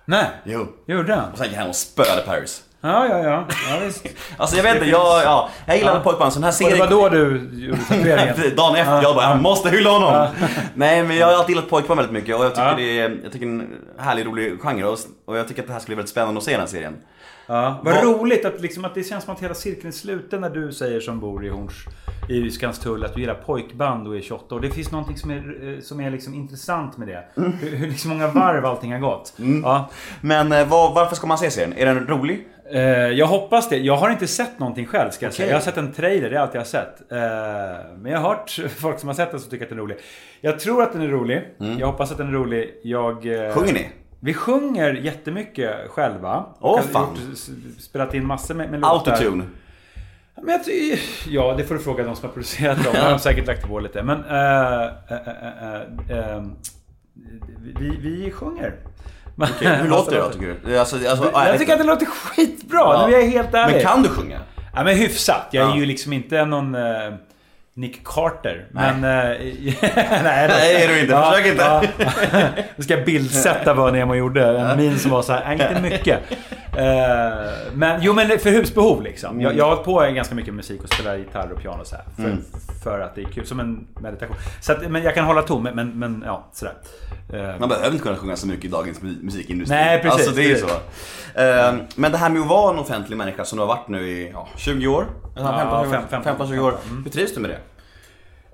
Nej. Jo. Gjorde han? Och sen gick han och spöade Paris. Ja, ja, ja. ja visst. Alltså jag vet inte, jag, ja, jag gillar pojkband. Så den här Och serien... det var då du gjorde tatueringen? Dagen efter, jag bara, jag måste hylla honom. Nej men jag har alltid gillat pojkband väldigt mycket och jag tycker Ja. det är, jag tycker en härlig, rolig genre och, och jag tycker att det här ska bli väldigt spännande att se den här serien. Ja, vad Vad- roligt att, liksom, att det känns som att hela cirkeln är sluten när du säger som bor i Horns i Skanstull att du gillar pojkband och är 28 och det finns någonting som är, eh, som är liksom intressant med det. Hur, hur liksom många varv allting har gått. Ja. Men eh, vad, varför ska man se serien? Är den rolig? Eh, jag hoppas det. Jag har inte sett någonting själv ska jag säga. Okej. Jag har sett en trailer, det är allt jag har sett. Eh, men jag har hört folk som har sett den som tycker att den är rolig. Jag tror att den är rolig. Jag hoppas att den är rolig. Jag... eh, Sjunger ni? Vi sjunger jättemycket själva. Åh, har fan. gjort- Spelat in massor med, med låtar. Autotune? Men jag ty- ja, det får du fråga de som har producerat dem. De har säkert lagt på lite. Men eh, eh, eh, vi, vi sjunger. Okej, hur låter det då tycker du? Alltså, alltså, Jag tycker att det låter skitbra, Ja. nu är jag helt ärlig. Men kan du sjunga? Ja men hyfsat. Jag är Ja. ju liksom inte någon eh, Nick Carter. Nej. Men... eh, nej. Nej, är du inte. Försök inte. Ja. Nu ska jag bildsätta vad Nemo gjorde. En min som var så här, "Nej, inte mycket. Eh, men jo men för husbehov liksom. Jag, jag har hållit på ganska mycket musik och spelar gitarr och piano och så här. För, Mm. för att det är kul. Som en meditation. Så att, men jag kan hålla ton, men, men, ja, sådär. Eh, Man behöver inte kunna sjunga så mycket i dagens mu- musikindustri. Nej, precis. Alltså det är ju så. Eh, Men det här med att vara en offentlig människa som du har varit nu i ja, 20 år? Ja, 15, fem- 15, 20 år. Mm. Hur trivs du med det?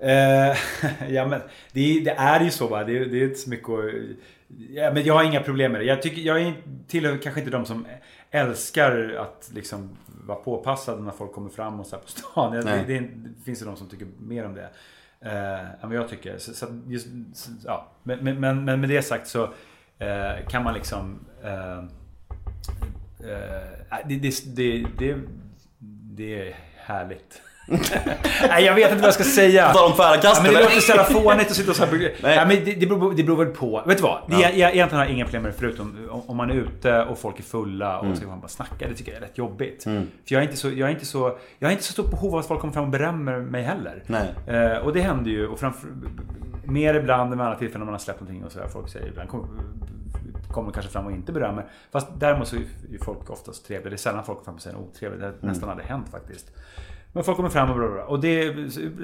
Ja men det, är- det är ju så va. Det, det är inte så mycket att... Ja, men jag har inga problem med det. Jag, tycker, jag är, tillhör kanske inte de som älskar att liksom vara påpassade när folk kommer fram och så här på stan. Det, det, det finns ju de som tycker mer om det. Eh, än vad jag tycker. Så, så, just, så, ja. men, men, men, men med det sagt så eh, kan man liksom... Eh, eh, det, det, det, det, det är härligt. Nej, jag vet inte vad jag ska säga. På tal om tvära kast, ja, men Det eller? låter så jävla fånigt att sitta och så här... Nej. Nej. men det, det, beror, det beror väl på. Vet du vad? Det, Ja. jag, jag egentligen har jag inga problem med det förutom om, om man är ute och folk är fulla och Mm. ska man bara snacka. Det tycker jag är rätt jobbigt. För jag är, inte så, jag, är inte så, jag har inte så stort behov av att folk kommer fram och berömmer mig heller. Nej. Eh, och det händer ju. Och framför, mer ibland än vid andra tillfällen när man har släppt någonting och sådär. Folk säger ibland kommer kommer kanske fram och inte berömmer. Fast däremot så är ju folk oftast trevliga. Det är sällan folk kommer fram och säger något otrevligt. Det har nästan aldrig hänt faktiskt. Men folk kommer fram och bla bla bla. Och det,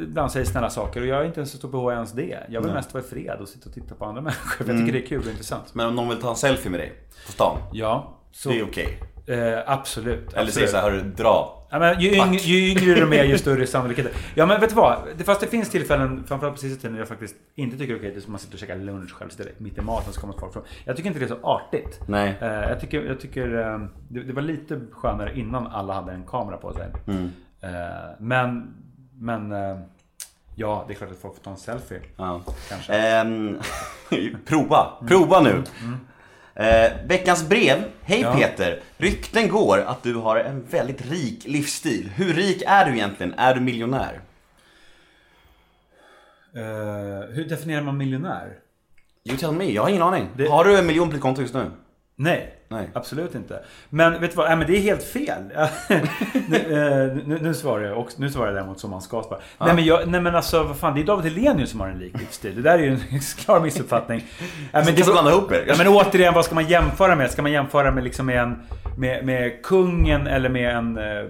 ibland säger sälla saker och jag är inte ens så stor av ens det. Jag vill Nej. mest vara i fred och sitta och titta på andra människor. För jag tycker det är kul och intressant. Men om någon vill ta en selfie med dig på stan? Ja, så, Det är okej. eh, absolut. Eller absolut. säger såhär, hörru, dra. Ja, men ju, yng, ju yngre de är, ju större sannolikhet. Ja, men vet du vad? Fast det finns tillfällen, framförallt på sista tiden, när jag faktiskt inte tycker det är okej. Det är som man sitter och käkar lunch själv, sitter mitt i maten så kommer folk fram. Jag tycker inte det är så artigt. Nej. Eh, jag tycker, jag tycker eh, det, det var lite skönare innan alla hade en kamera på sig. Mm. Eh, men, men eh, ja, det är klart att folk får ta en selfie. Ja. Kanske. Ehm, prova, prova nu. Eh, veckans brev. Hej Ja. Peter! Rykten går att du har en väldigt rik livsstil. Hur rik är du egentligen? Är du miljonär? Eh, hur definierar man miljonär? You tell me, jag har ingen aning. Det- Har du en miljon på ditt konto just nu? Nej, Nej. absolut inte. Men vet du vad? Nej, men det är helt fel. nu, eh, nu, nu svarar jag också, nu svarar jag däremot som man ska svara. Nej, men jag, nej men alltså vad fan, det är David Hellenius som har en lik livsstil. Det där är ju en klar missuppfattning. Nej, men det blanda ihop er. Ja, men återigen, vad ska man jämföra med? Ska man jämföra med, liksom med, en, med, med kungen eller med en eh,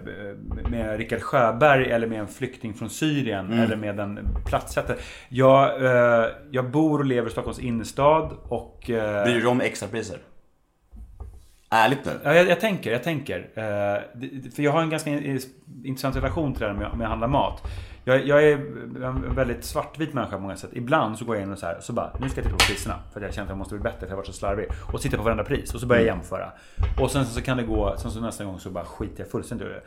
med Rickard Sjöberg eller med en flykting från Syrien Mm. eller med en plattsättare. Jag, eh, jag bor och lever i Stockholms innerstad och... Bryr du dig om extrapriser? Ärligt nu. Ja, jag, jag tänker, jag tänker. Eh, det- för jag har en ganska in- intressant relation till det här med, med att handla mat. Jag, jag är en väldigt svartvit människa på många sätt. Ibland så går jag in och så här, så bara, nu ska jag titta på priserna. För att jag känner att jag måste bli bättre, för jag har varit så slarvig. Och titta på varenda pris. Och så börjar jag jämföra. Och sen så kan det gå, sen så nästa gång så bara skiter jag fullständigt i det.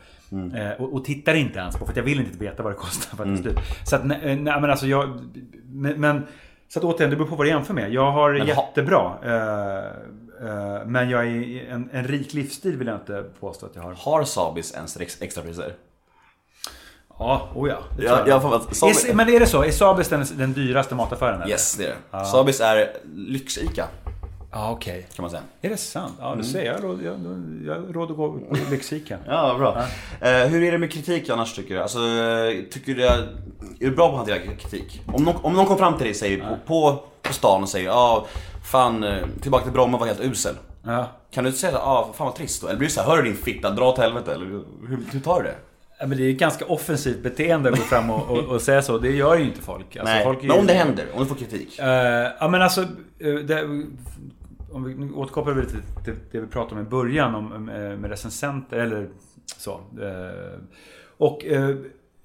Eh, och, och tittar inte ens på, för att jag vill inte veta vad det kostar för att det är slut. Så att, nej, nej men alltså jag... Men, men så att återigen, det beror på vad du jämför med. Jag har Men jättebra. Eh, eh, men jag är en, en rik livsstil vill jag inte påstå att jag har. Har Sabis ens ex- extrapriser? Ja, oh ja. det Ja, jag. jag att Sabis... Är, men är det så? Är Sabis den, den dyraste mataffären? eller? Yes, det är det. Sabis är lyx-Ica, Ja, okej. kan man säga. Är det sant? Ja, du ser. Jag jag, jag har råd att gå på Lyxika. Ja, bra. Eh, hur är det med kritik annars tycker du? Alltså, eh, tycker du är, du bra på att hantera kritik? Om någon, om någon kommer fram till dig säger, på, på, på stan och säger ja, ah, fan, eh, tillbaka till Bromma var helt usel. Ja. Kan du inte säga ah, fan vad trist då? Eller blir det så här, hör du din fitta, dra åt helvete? Eller hur, hur tar du det? Ja, men det är ett ganska offensivt beteende att gå fram och, och, och säga så. Det gör ju inte folk. Alltså, Nej, folk men om ju- det händer, om du får kritik. Eh, ja men alltså, eh, det, om vi återkopplar vi till till det vi pratade om i början om, med recensenter eller så. eh, Och eh,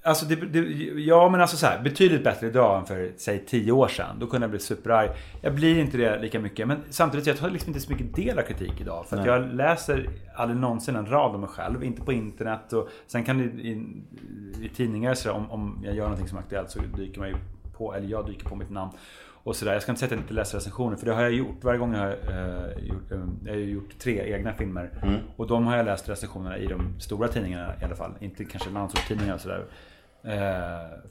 alltså, det, det, ja men alltså så här, betydligt bättre idag än för säg 10 år sedan. Då kunde jag bli superarg. Jag blir inte det lika mycket. Men samtidigt, jag tar liksom inte så mycket del av kritik idag. För att jag läser aldrig någonsin en rad om mig själv. Inte på internet. Och sen kan det i, i tidningar så där, om, om jag gör någonting som är aktuellt så dyker man ju på, eller jag dyker på mitt namn. Och sådär. Jag ska inte säga att jag inte läser recensioner, för det har jag gjort. Varje gång jag har eh, gjort, eh, jag har gjort tre egna filmer. Och de har jag läst recensionerna i de stora tidningarna i alla fall. Inte kanske landsortstidningar och sådär. Eh,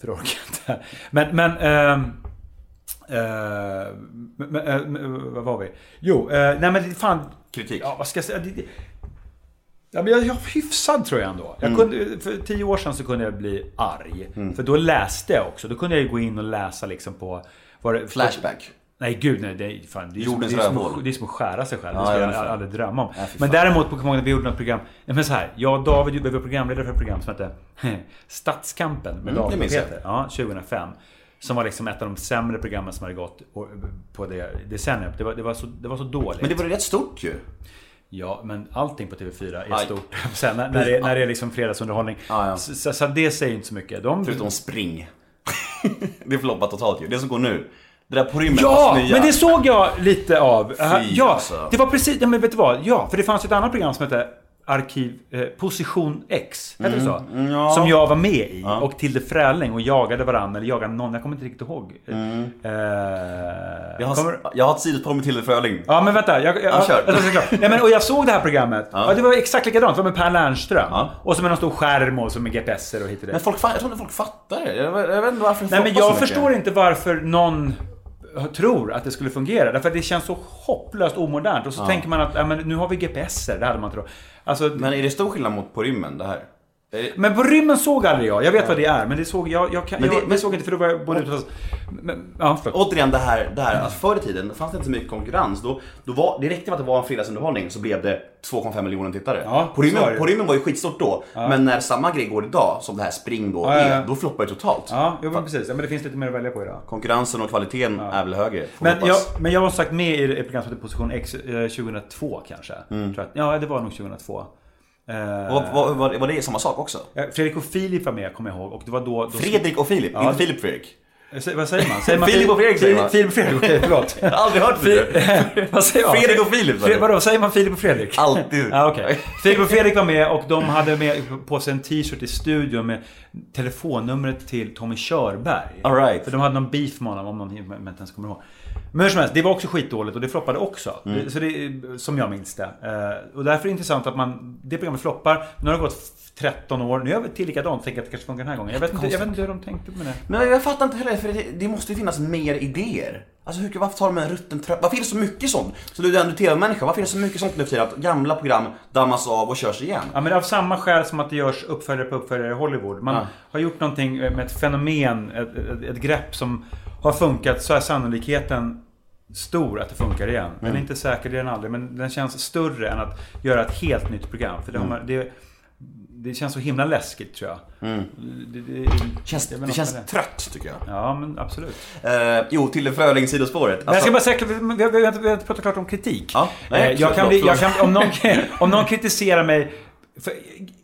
för det orkar jag inte. Men, men ehm, eh, eh, men, vad var vi? Jo, eh, nej men det- fan. Kritik. Ja, vad ska jag säga? Det, Ja, men jag, jag är hyfsad tror jag ändå. Jag kunde, för tio år sedan så kunde jag bli arg. För då läste jag också. Då kunde jag ju gå in och läsa liksom på... Var det, Flashback. Nej gud nej, det är, fan, det är, som, det, är som, det är som att skära sig själv. Ja, det skulle ja, jag aldrig drömma om. Fy men däremot på många vi gjorde något program. Nej, men så här, jag och David vi var programledare för ett program som hette Stadskampen med Mm, David och. Peter. Ja, 2005. Som var liksom ett av de sämre programmen som hade gått på det decenniet. Det var, det var, så, det var så dåligt. Men det var rätt stort ju. Ja, men allting på TV4 är Aj. stort. Sen, när, när, det, när det är liksom fredagsunderhållning. Ja, ja. Så, så, så det säger inte så mycket. De, Förutom Spring. det är floppat totalt ju. Det som går nu. Det där på rymmen Ja, nya. men det såg jag lite av. Uh, ja, alltså. det var precis, ja, men vet du vad? Ja, för det fanns ett annat program som hette Arkiv, eh, Position X, hette det så? mm, ja. Som jag var med i. Ja. Och Tilde Frälling och jagade varandra, eller jagade någon, jag kommer inte riktigt ihåg. Eh, Jag har, kommer, jag har ett sidospår med Tilde Fröling. Ja men vänta, jag, jag, Ja, kör. jag, jag, jag, Nej, men, och jag såg det här programmet. Ja. Ja. det var exakt likadant, det var med Per Lernström. Ja. Och så med någon stor skärm och så med GPSer och hit och dit. Men folk, jag tror inte folk fattar det. Jag, jag vet inte varför det Nej men jag förstår inte varför någon tror att det skulle fungera. Därför att det känns så hopplöst omodernt. Och så tänker man att ja, men nu har vi GPSer, det hade man då. Alltså, men, Men är det stor skillnad mot på rymmen det här? Är det- på rymmen såg aldrig jag. Jag vet vad det är, men det såg jag. Jag, kan, Men det- jag, men- såg inte för då var jag både ute. Men, ja. Återigen det här, det här att förr i tiden fanns det inte så mycket konkurrens. Då, då var, det räckte med att det var en fredagsunderhållning så blev det 2,5 miljoner tittare. Ja, på, rymmen, det. på rymmen var ju skitstort då. Men när samma grej går idag, som det här Spring då Ja, ja, ja. är, då floppar det totalt. Ja, jo, men precis. Ja, men det finns lite mer att välja på idag. Konkurrensen och kvaliteten är väl högre. Men jag, men jag var sagt med i ett program som hette Position X eh, 2002 kanske. Jag. Ja, det var nog 2002. Eh, Var, var, var, var det samma sak också? ja, Fredrik och Filip var med, kommer jag ihåg. Och det var då... då Fredrik och Filip, Ja, inte Filip Fredrik. Eh, Vad säger man? Säger man Filip och Fredrik säger man. Filip och Fredrik, okej förlåt. Jag har aldrig hört det. Vad säger jag? Fredrik och Filip Fre- vadå, säger man Filip och Fredrik? Alltid. Ja, okej. Filip och Fredrik var med och de hade med på sig en t-shirt i studion med telefonnumret till Tommy Körberg. All right. För de hade någon beef med honom, om någon inte ens kommer ihåg. Men hur som helst, det var också skitdåligt och det floppade också. Mm. Så det, som jag minns det. Eh, Och därför är det intressant att man, det programmet floppar. Nu har det gått 13 år, nu gör vi till likadant. Tänker att det kanske funkar den här gången. Jag vet inte, jag vet inte hur de tänkte med det. Men jag fattar inte heller, för det, det måste ju finnas mer idéer. Alltså hur, varför tar de en rutten tröja? Varför är det så mycket sånt? Så du är ändå tv-människa, varför är det så mycket sånt nu för tiden? Att gamla program dammas av och körs igen? Ja, men av samma skäl som att det görs uppföljare på uppföljare i Hollywood. Man Ja. har gjort någonting med ett fenomen, ett, ett, ett grepp som har funkat, så är sannolikheten stor att det funkar igen. Den är inte säker, det är den aldrig, men den känns större än att göra ett helt nytt program. För det, har man, det, det känns så himla läskigt tror jag. Det, det, Känns, det känns trött tycker jag. Ja, men absolut. Eh, jo, till Fröling sidospåret. Men jag ska bara säga, vi, vi, vi, har inte- vi har inte pratat klart om kritik. Ja, nej, Eh, jag kan jag förlåt. kan, om, någon, om någon kritiserar mig för,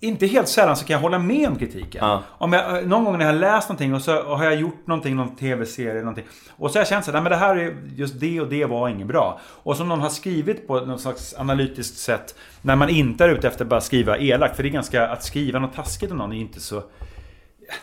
inte helt sällan så kan jag hålla med om kritiken. Ja. Om jag, någon gång när jag har läst någonting och så har jag gjort någonting, någon tv-serie någonting. Och så har jag känt så här, nej men det här är just det och det var inget bra. Och som någon har skrivit på något slags analytiskt sätt. När man inte är ute efter att bara skriva elakt. För det är ganska, att skriva något taskigt om någon är inte så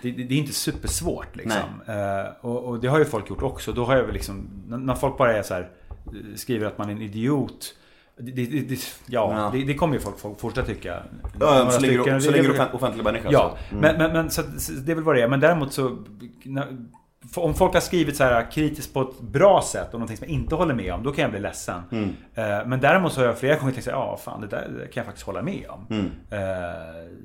det, det, det är inte supersvårt liksom. Eh, och, och det har ju folk gjort också. Då har jag väl liksom, när, när folk bara är så här, eh, skriver att man är en idiot. Det, det, det, ja, Ja. Det, kommer ju folk, folk fortsätta tycka. Ja, så länge, stycken, du- så det- länge det- du är offentlig människa. Ja. Mm. men, men, men så det är väl vad det är. Men däremot så... om folk har skrivit så här kritiskt på ett bra sätt och någonting som jag inte håller med om, då kan jag bli ledsen. Mm. Eh, Men däremot så har jag flera gånger tänkt här, ja fan det där kan jag faktiskt hålla med om. Mm. Eh,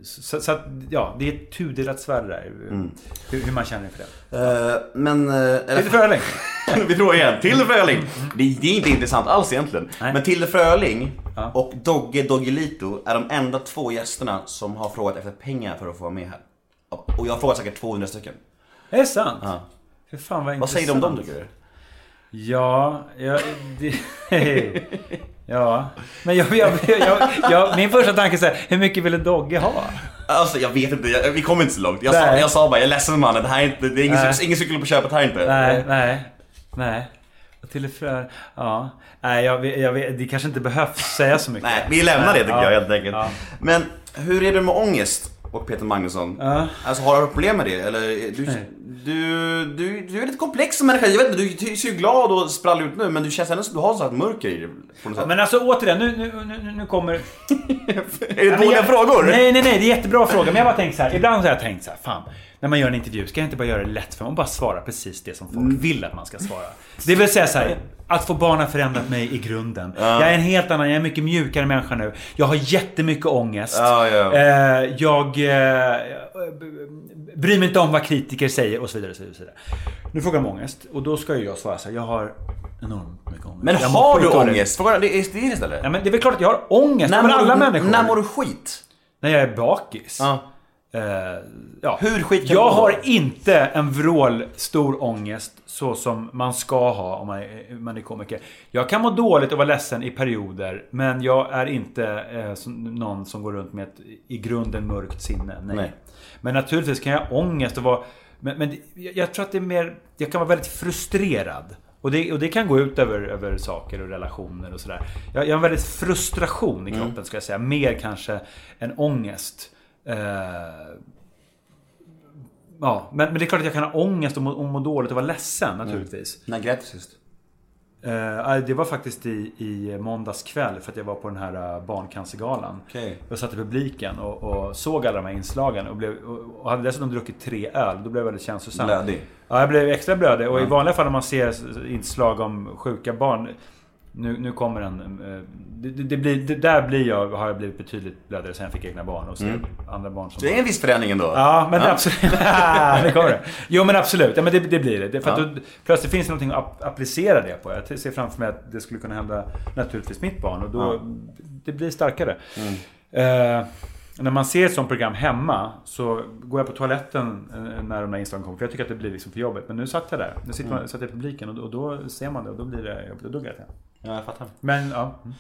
Så, så att, ja, det är ett tudelat svärd där. Mm. Hur, hur man känner inför det. Eh, men... eller- Lite Fröling. Vi frågar igen. Tilde Fröling. Det, det är inte intressant alls egentligen. Nej. Men Tilde Fröling Ja. och Dogge Doggelito är de enda två gästerna som har frågat efter pengar för att få vara med här. Och jag har frågat säkert 200 stycken. Det är sant. Ja. Fy fan vad Vad säger du om dem intressant. tycker du? Ja, jag, det, ja. Men jag, jag, jag, min första tanke är så här, hur mycket vill en Dogge ha? Alltså jag vet inte, vi kommer inte så långt. Jag sa, jag sa bara, jag är ledsen mannen, det här är inte, det är ingen, Nej. ingen cykel på köpet här inte. Nej, nej, nej. Och till frö, ja. Nej, jag, jag det kanske inte behövs säga så mycket. Nej, vi lämnar det tycker Ja. jag helt enkelt. Ja. Men hur är det med ångest? Och Peter Magnusson. Ja. Alltså har du problem med det? Eller du, du, du, du är lite komplex som människa. Jag vet inte, du ser ju glad och sprallig ut nu men du känns ändå som du har sånt mörker i dig. Sätt. Men alltså återigen, nu, nu, nu, nu kommer... är det dåliga jag- frågor? Nej, nej, nej. Det är jättebra fråga. Men jag bara tänkt så här. Ibland har jag tänkt så här. Fan. När man gör en intervju, ska jag inte bara göra det lätt för mig och bara svara precis det som folk Mm. vill att man ska svara? Det vill säga så här. Att få barn har förändrat mig i grunden. Jag är en helt annan, jag är en mycket mjukare människa nu. Jag har jättemycket ångest. Ja, ja. Eh, jag eh, bryr mig inte om vad kritiker säger och så vidare. Så vidare. Nu frågar de ångest och då ska ju jag svara så här. Jag har enormt mycket ångest. Men Jag har du ångest? Fråga det är det istället. Ja, men det är väl klart att jag har ångest. När mår alla människor. När mår du skit? När jag är bakis. Ja. Eh, ja. Hur skit kan Jag har inte en vrål stor ångest så som man ska ha om man är, man är komiker. Jag kan må dåligt och vara ledsen i perioder. Men jag är inte eh, som, någon som går runt med ett i grunden mörkt sinne. Nej. Nej. Men naturligtvis kan jag ha ångest och vara... Men, men jag jag tror att det är mer... Jag kan vara väldigt frustrerad. Och det, och det kan gå ut över, över saker och relationer och sådär. Jag, jag har en väldigt frustration i kroppen ska jag säga. Mer kanske än ångest. Eh, ja, men, men det är klart att jag kan ha ångest och må, och må dåligt och vara ledsen naturligtvis. När grät du sist? Eh, det var faktiskt i, i måndags kväll för att jag var på den här eh, barncancergalan. Okej. Jag satt i publiken och, och såg alla de här inslagen och, blev, och, och hade dessutom druckit tre öl. Då blev jag väldigt känslosam. Blödig. Ja, jag blev extra blödig. Och i Ja. vanliga fall när man ser inslag om sjuka barn. Nu, nu kommer en... eh, Det, det, blir, det där blir jag, har jag blivit betydligt blödigare sen jag fick egna barn och ser Mm. andra barn som... Det är en viss förändring ändå. Ja, men absolut. det kommer det. Jo, men absolut. Ja, men det, det blir det. det för att Ja. då, plötsligt finns det någonting att app- applicera det på. Jag ser framför mig att det skulle kunna hända naturligtvis mitt barn. Och då, Ja. det blir starkare. Mm. Eh, när man ser ett sånt program hemma så går jag på toaletten eh, när de här inslagen kommer. För jag tycker att det blir liksom för jobbigt. Men nu satt jag där. Nu sitter man, satt jag i publiken och, då- och då ser man det och då blir det jobbigt. Och då grät jag. Ja, jag fattar. Men ja. Mm.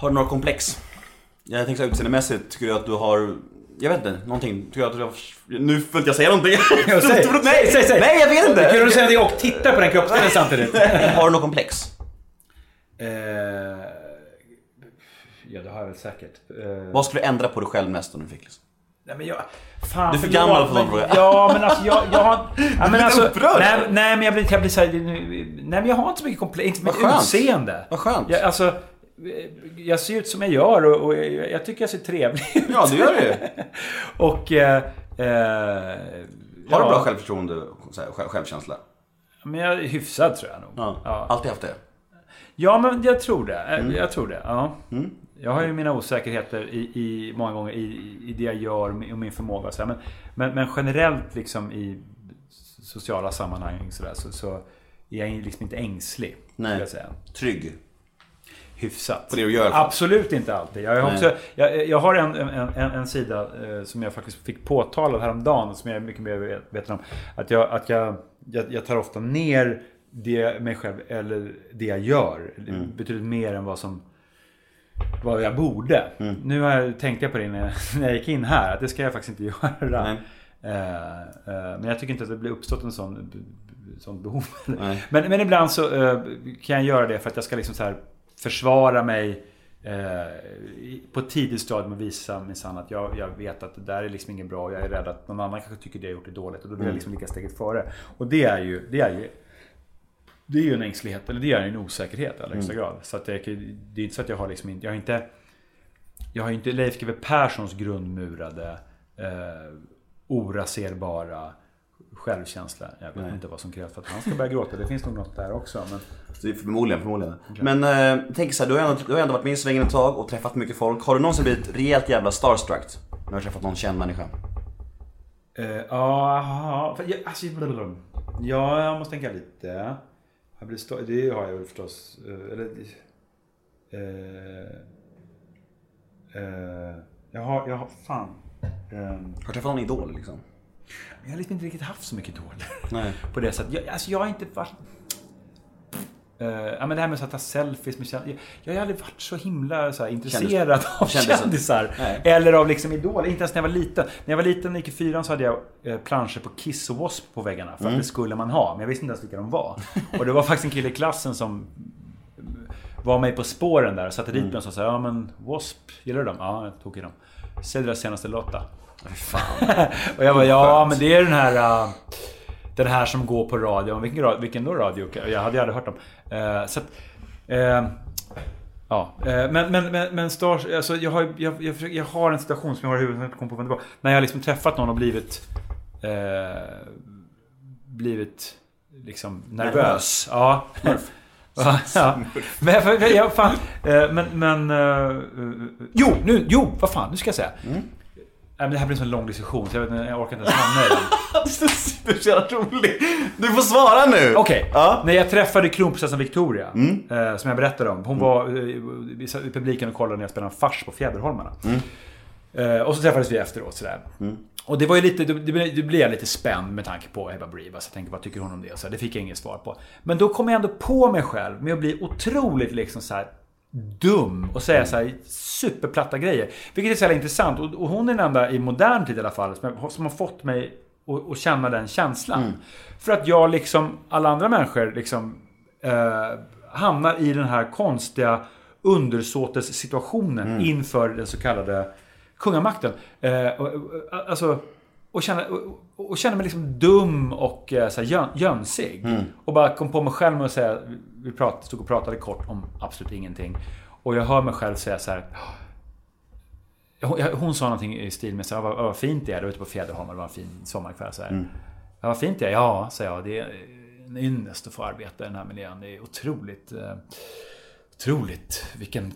Har du några komplex? Jag tänkte så utseendemässigt, tycker du att du har... Jag vet inte, någonting. Tycker du att du har... Nu får inte jag säga någonting. Ja, säg, nej, säg, säg. nej, jag vet inte. Kul att du säger det och titta på den kroppsdelen samtidigt. Har du något komplex? Eh, ja, det har jag väl säkert. Eh, Vad skulle du ändra på dig själv mest om du fick liksom? Nej men jag... Fan, Du är för gammal för men- sån fråga. Ja men alltså jag, jag har... Ja, men alltså, upprörd. nej, nej men jag blir, jag blir såhär... Nej men jag har inte så mycket komplex. Inte mitt utseende. Vad skönt. Jag, alltså... Jag ser ut som jag gör och, och jag, jag tycker jag ser trevlig ut. Ja, du gör det ju. Och... Eh, eh, Har du bra självförtroende och så här, själv, självkänsla? Men jag är hyfsad tror jag nog. Ja. Ja. Alltid haft det? Ja, men jag tror det. Mm. Jag tror det. Ja. Jag har ju mina osäkerheter i, i många gånger i, i det jag gör och min- förmåga. Så. Men, men, men generellt liksom i sociala sammanhang så, där, så, så är jag liksom inte ängslig. Nej. Jag säga. Trygg? Hyfsat. På det du gör. Absolut inte alltid. Jag, har också, jag, jag har en, en, en, en sida eh, som jag faktiskt fick påtalad häromdagen som jag är mycket mer medveten om. Att jag, att jag, jag, jag tar ofta ner det mig själv eller det jag gör. Mm. Betydligt mer än vad som vad jag borde. Mm. Nu har jag, tänkte jag på det när jag, gick in här. Att det ska jag faktiskt inte göra. Eh, men jag tycker inte att det blir uppstått en sån, sån behov. Nej. Men, men ibland så eh, kan jag göra det för att jag ska liksom så här försvara mig på ett tidigt stadium och visa minsann att jag, jag vet att det där är liksom inget bra jag är rädd att någon annan kanske tycker det jag gjort är dåligt och då vill jag liksom ligga steget före. Och det är ju, det är ju det är ju en ängslighet, eller det är en osäkerhet i allra högsta grad. Så att det, är- det är inte så att jag har liksom inte, jag har inte jag har inte Leif GW Perssons grundmurade eh, oraserbara självkänsla. Jag vet Nej. inte vad som krävs för att han ska börja gråta. Det finns nog något där också. Men... Så det är förmodligen, förmodligen. Men eh, tänk så här, du har, ändå, du har ändå varit med i svängen ett tag och träffat mycket folk. Har du någonsin blivit rejält jävla starstruck? När du har träffat någon känd människa? Eh, Ja, jag- alltså, jag måste tänka lite. Jag blir stå- det har jag väl förstås. eh, Eller, eh, eh, jag har, jag har, fan. Eh, Har du träffat någon idol liksom? jag har liksom inte riktigt haft så mycket idoler. Nej. På det sättet. Jag, alltså jag har inte varit... Eh, ja, men det här med att ta selfies med kändisar. Jag, jag har aldrig varit så himla så här, intresserad av Kändisar. kändisar. Eller av liksom idoler. Inte ens när jag var liten. När jag var liten och gick i fyran så hade jag eh, planscher på Kiss och W.A.S.P. på väggarna. För att Mm. det skulle man ha. Men jag visste inte ens vilka de var. Och det var faktiskt en kille i klassen som var mig på spåren där. Satte Mm. dit mig och sa så här, ja men W.A.S.P. Gillar du dem? Ja, jag tog i dem. Säg deras senaste låt då. och jag bara, ja men det är den här... Uh, den här som går på radio. Vilken, ra- vilken då radio? Jag hade ju aldrig hört dem. Eh, så att, eh, Ja, eh, men, men, men, men Stars, alltså jag, har, jag, jag, jag har en situation som jag har i huvudet som jag inte kommer på vad det var. När jag liksom träffat någon och blivit... Eh, blivit liksom nervös. Ja. Ja, ja. Men, jag, fan, eh, men, men... eh, jo, nu, jo, vad fan, nu ska jag säga. Nej, men det här blir en sån lång diskussion så jag, vet, inte, jag orkar inte ens hamna i den. Du är så jävla rolig. Du får svara nu! Okej, Ja. Mm. när jag träffade kronprinsessan Victoria, eh, som jag berättade om. Hon var eh, i publiken och kollade när jag spelade en fars på Fjäderholmarna. Mm. Eh, och så träffades vi efteråt sådär. Och det var ju lite, det, blev jag lite spänd med tanke på Ebba Brivas. Jag tänkte, vad tycker hon om det? Och så det fick jag inget svar på. Men då kom jag ändå på mig själv med att bli otroligt liksom så här dum och säga så här superplatta grejer. Vilket är så jävla intressant. Och, och hon är den enda i modern tid i alla fall som, har- som har fått mig att, att känna den känslan. För att jag liksom alla andra människor liksom eh, hamnar i den här konstiga undersåtessituationen inför den så kallade kungamakten. Eh, alltså, och, känna, och, och känna mig liksom dum och eh, så här, jön, jönsig. Och bara kom på mig själv med att säga, vi prat, stod och pratade kort om absolut ingenting. Och jag hör mig själv säga så här. Hon, hon sa någonting i stil med så här, vad, vad fint det är. Det var ute på Fjäderholmar, det var en fin sommarkväll. Så här. Ja, vad fint det är. Ja, sa jag. Det är en ynnest att få arbeta i den här miljön. Det är otroligt... Eh, otroligt. Vilken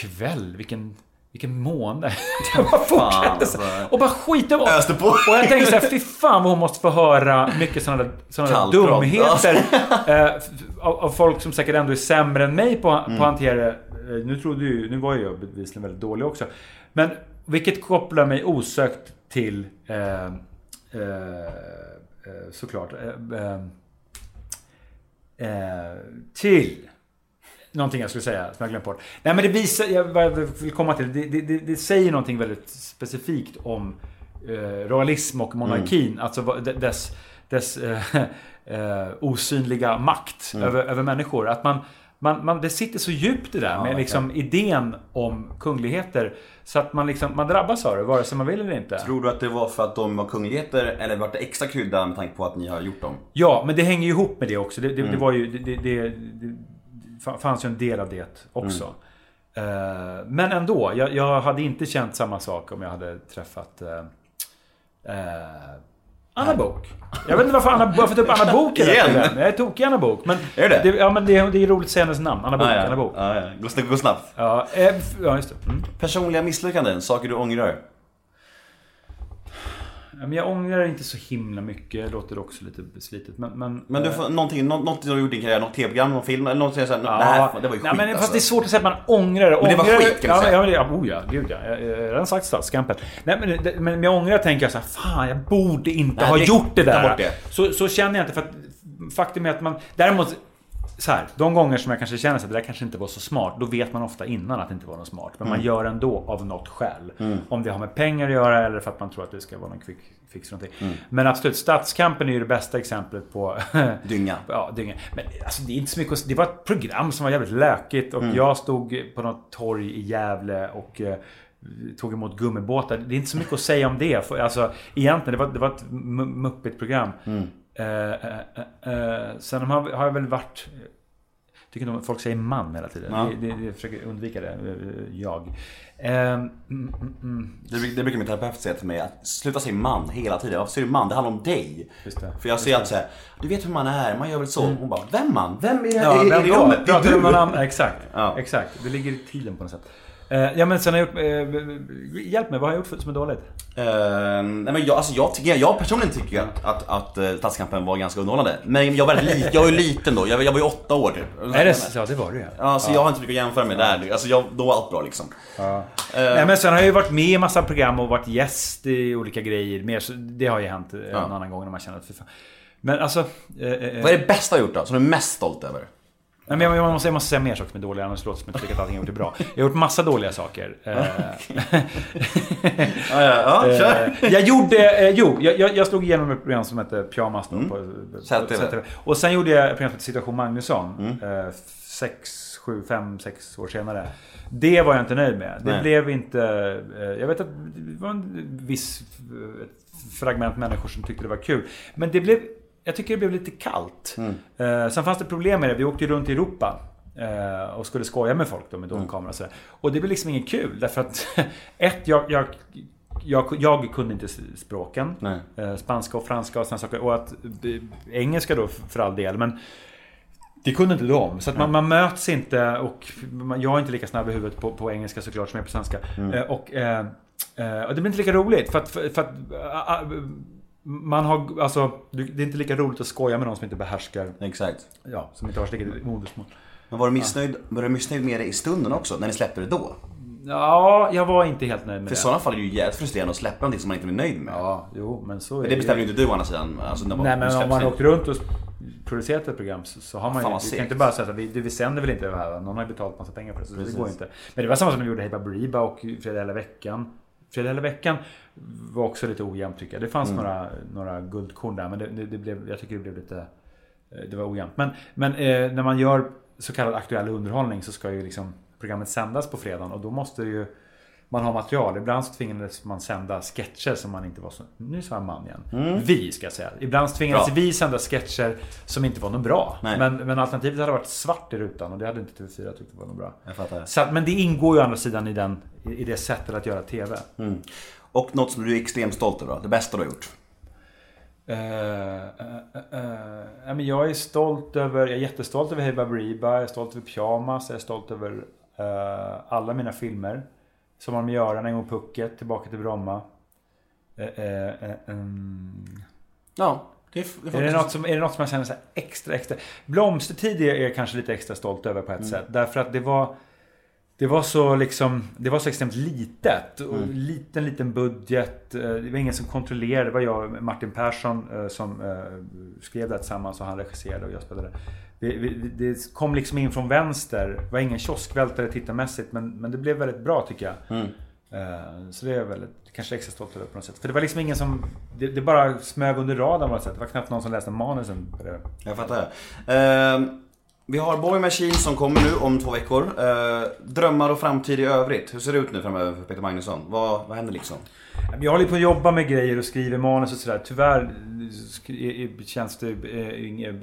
kväll. Vilken, vilken månad. Jag bara fortsatte så. Och bara skita och, Öste på. och jag tänkte så här, fy fan vad hon måste få höra mycket sådana där, dumheter. eh, av, av folk som säkert ändå är sämre än mig på, på att hantera det. Eh, Nu trodde ju, nu var ju jag bevisligen väldigt dålig också. Men vilket kopplar mig osökt till eh, eh, eh, såklart eh, eh, eh, till Någonting jag skulle säga som jag glömt bort. Nej men det visar, jag vill komma till, det, det, det, det säger någonting väldigt specifikt om eh, royalism och monarkin. Alltså vad- de- dess, dess eh, eh, osynliga makt över, över människor. Att man, man, man, det sitter så djupt det där med liksom idén om kungligheter. Så att man, liksom, man drabbas av det, vare sig man vill eller inte. Tror du att det var för att de var kungligheter eller var det extra krydda med tanke på att ni har gjort dem? Ja, men det hänger ju ihop med det också. Det, det, det var ju... Det, fanns ju en del av det också. Eh, men ändå, jag, jag hade inte känt samma sak om jag hade träffat... eh, eh, Anna Bok. Jag vet inte varför Anna, varför typ Anna Bok Igen? Jag är tokig Anna Bok. Men Är det? ja, men det, det är roligt att säga hennes namn. Anna Bok. Ah, ja. Anna Bok. Ah, ja. Gå, snabbt-. Ja, ja, just det. Mm. Personliga misslyckanden, saker du ångrar. Ja, Men jag ångrar inte så himla mycket. Det låter också lite beslitet. Men, men, Men du eh, får, någonting, nå- något du gjort i din karriär, något tv-program, någon film eller något sånt Ja, det här, det var ju skit nej, men alltså. fast det är svårt att säga att man ångrar det. Men det var Ångrar- skit, kan ja, säga. Ja, ja, oh ja, gud ja. Jag jag har redan sagt statskampen. Nej, men, det- men med ångrar tänker jag så här, fan jag borde inte Nej, ha det- gjort det där. bort det. Så, så känner jag inte för att faktum är att man... Däremot, så här, de gånger som jag kanske känner att det där kanske inte var så smart, då vet man ofta innan att det inte var något smart. Men man Mm. gör ändå av något skäl. Om det har med pengar att göra eller för att man tror att det ska vara någon quick fix för någonting. Mm. Men absolut, statskampen är ju det bästa exemplet på Dynga. Ja, dynga. Men alltså, det är inte så mycket att- Det var ett program som var jävligt lökigt och Mm. jag stod på något torg i Gävle och eh, tog emot gummibåtar. Det är inte så mycket att säga om det. Alltså, egentligen, det var, det var ett mu- muppigt program. Mm. Eh, eh, eh, sen har, har jag väl varit... Tycker inte om att folk säger man hela tiden. Ja. Det, det, jag försöker undvika det, jag. Eh, mm, mm, mm, Det, det brukar min terapeut säga till mig, att sluta säga man hela tiden. Varför säger du man? Det handlar om dig. För jag säger alltid såhär, du vet hur man är, man gör väl så. Hon bara, vem man? Vem är det Ja, i, vem? Det är Pratar du du! om någon annan? Exakt. Ja. Exakt. Det ligger i tiden på något sätt. Eh, ja men sen har jag gjort... Eh, hjälp mig, vad har jag gjort för, som är dåligt? Eh, nej men jag, alltså jag, tycker, jag personligen tycker att, att, att uh, Stadskampen var ganska underhållande. Men jag var, li, jag var ju liten då, jag, jag var ju åtta år typ. Är det? Ja, det var det ju. Ja, så jag har inte mycket att jämföra med där. Alltså jag, då var allt bra liksom. Ja. Eh, Nej, men sen har jag ju varit med i massa program och varit gäst i olika grejer. Mer, så det har ju hänt en Ja. annan gång när man känner att fy fan. Men alltså... Eh, eh, Vad är det bästa du har gjort då? Som du är mest stolt över? Nej, men jag, måste, jag måste säga mer saker som är dåliga, annars låter det som att jag tycker att allting jag gjort är bra. Jag har gjort massa dåliga saker. Eh, Ja, ja, ja! Eh, jag gjorde, eh, jo, jag, jag, slog igenom ett program som hette Pyjamas då, på, på. ZTV. Och sen gjorde jag ett program som hette Situation Magnusson. Eh, sex, sju, fem, sex år senare. Det var jag inte nöjd med. Det Nej. blev inte... Jag vet att det var en viss fragment människor som tyckte det var kul. Men det blev... Jag tycker det blev lite kallt. Eh, sen fanns det problem med det. Vi åkte ju runt i Europa. eh, Och skulle skoja med folk då med dronkamera och sådär. Och det blev liksom inget kul. Därför att... ett, jag, jag, jag, jag kunde inte språken. Eh, Spanska och franska och sådana saker. Och att engelska då för all del. Men det kunde inte de. Så att man, man möts inte och man, jag är inte lika snabb i huvudet på, på engelska såklart som jag är på svenska. Eh, och, eh, eh, och det blir inte lika roligt. För att, för, för att man har, alltså, det är inte lika roligt att skoja med någon som inte behärskar, Exakt. ja, som inte har sitt eget modersmål. Men var du missnöjd, var du missnöjd med det i stunden också? När ni släppte det då? Ja, jag var inte helt nöjd med För i det. sådana fall är det ju jävligt frustrerande att släppa någonting som man inte är nöjd med. Ja, jo, men så är Men det bestämmer ju inte du å andra sidan. Alltså, Nej men om man det. åkt runt och producerat ett program så, så har man Fan, ju... Du kan segt. inte bara säga att vi, vi sänder väl inte det här. Någon har ju betalat massa pengar för det. Så det Precis. går inte. Men det var samma som vi gjorde Hey Baberiba och Fredag hela veckan. Fredag hela veckan var också lite ojämnt tycker jag. Det fanns Mm. några, några guldkorn där men det, det, det blev, jag tycker det blev lite... eh, Det var ojämnt. Men, men eh, när man gör så kallad aktuell underhållning så ska ju liksom programmet sändas på fredagen och då måste ju man ha material. Ibland så tvingades man sända sketcher som man inte var så... Nu sa jag man igen. Vi ska jag säga. Ibland så tvingades Mm. Bra. vi sända sketcher som inte var något bra. Nej. Men, men alternativet hade varit svart i rutan och det hade inte TV4 tyckt var något bra. Jag fattar. Så, men det ingår ju å andra sidan i, den, i det sättet att göra TV. Mm. Och något som du är extremt stolt över då? Det bästa du har gjort? Eh, eh, ja, men jag är stolt över, jag är jättestolt över Hey Baberiba, jag är stolt över Pyjamas, jag är stolt över eh, alla mina filmer. Som har med Göran, En gång Pucket, Tillbaka till Bromma. Eh, eh, mm. Ja, det är, det Är det, något som, är det något som jag känner så extra, extra... Blomstertid är jag kanske lite extra stolt över på ett sätt. Därför att det var... Det var så liksom... Det var så extremt litet. Och Liten, liten budget. Eh, Det var ingen som kontrollerade. Det var jag och Martin Persson eh, som skrev det tillsammans och han regisserade och jag spelade. Det, det kom liksom in från vänster. Det var ingen kioskvältare tittarmässigt men, men det blev väldigt bra tycker jag. Mm. Eh, Så det är jag väldigt, kanske extra stolt över på något sätt. För det var liksom ingen som... Det, det bara smög under radarn på något sätt. Det var knappt någon som läste manusen på det. Jag fattar. Ehm, vi har Boy Machine som kommer nu om två veckor. Ehm, drömmar och framtid i övrigt. Hur ser det ut nu framöver för Peter Magnusson? Vad, vad händer liksom? Jag håller på att jobba med grejer och skriver manus och sådär. Tyvärr känns det eh,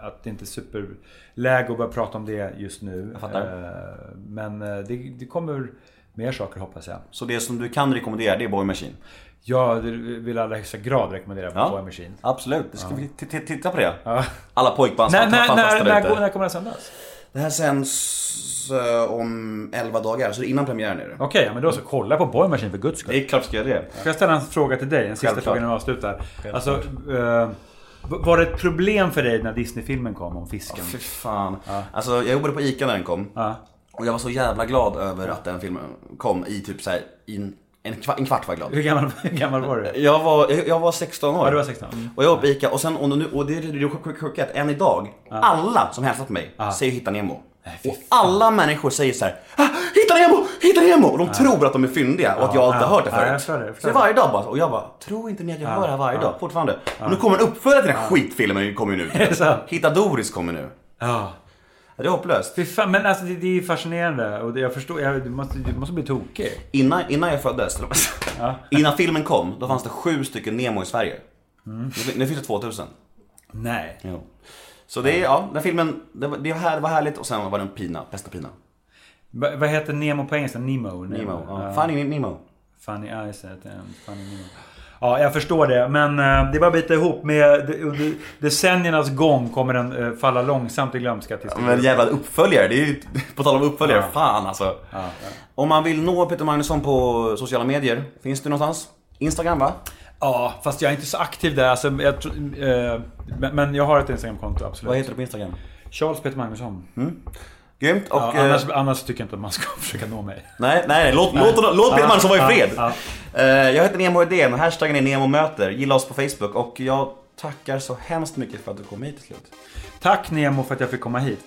att det inte är superläge att börja prata om det just nu. Eh, Men eh, det, det kommer... mer saker hoppas jag. Så det som du kan rekommendera det är Boy Machine. Jag vill i allra högsta grad rekommendera Ja. Boy Machine. Absolut, det ska vi t- t- titta på det. Ja. Alla pojkband När, när, när, när, ute. när kommer den sändas? Det här sänds eh, om 11 dagar, så det är innan premiären är det. Okej, ja, men då så. Kolla på Boy Machine för guds skull. Det är klart ska jag det. Får jag ställa en fråga till dig? En sista fråga innan vi avslutar. Alltså, eh, var det ett problem för dig när Disney-filmen kom om fisken? Fy fan. Alltså jag jobbade på ICA när den kom. Ja. Och jag var så jävla glad över att den filmen kom i typ såhär, i en, en, kvart, en kvart var jag glad. Hur gammal, hur gammal var du? Jag var, jag, jag var 16 år. Ja, du var 16. Mm. Och jag var på ICA och sen, och, nu, och det är det sjuka att än idag, alla som hälsat på mig säger Hitta Nemo. Fy Och alla människor säger så här: ah, Hitta Nemo! Hitta Nemo! Och de tror att de är fyndiga och att jag alltid har hört det förut. jag förstår det, jag förstår så det är varje dag bara, och jag bara, tror inte ni att jag hör det här varje dag? Fortfarande. Och nu kommer en uppföljare till den här skitfilmen kommer ju nu. Hitta Doris kommer nu. Ja. Det är hopplöst. Fan, men alltså det, det är fascinerande och det, jag förstår, jag, du, måste, du måste bli tokig. Innan, innan jag föddes, Ja. innan filmen kom, då fanns det sju stycken Nemo i Sverige. Mm. Nu, nu finns det 2000. Nej. Jo. Så det är, ja, den filmen, det var, det var, här, det var härligt och sen var den pina, bästa pina. Va, vad heter Nemo på engelska? Nemo? Nemo, ja. Ja. Funny Nemo. Funny heter den. Funny Nemo. Ja, jag förstår det. Men eh, det är bara att bita ihop med... det- Under decenniernas gång kommer den eh, falla långsamt i glömska det Men jävla uppföljare, det är ju, på tal om uppföljare, Ja. fan alltså. Ja, ja. Om man vill nå Peter Magnusson på sociala medier, finns det någonstans? Instagram va? Ja, fast jag är inte så aktiv där. Alltså, jag, eh, men, jag har ett Instagramkonto, absolut. Vad heter du på Instagram? Charles Peter Magnusson. Grymt och... Ja, eh, annars, annars tycker jag inte att man ska försöka nå mig. Nej, nej, nej. Låt, låt, låt Peter Ja, Magnusson vara ja, i fred. ja. Eh, jag heter Nemo Idén och hashtaggen är NEMOMÖTER. Gilla oss på Facebook och jag tackar så hemskt mycket för att du kom hit till slut. Tack Nemo för att jag fick komma hit.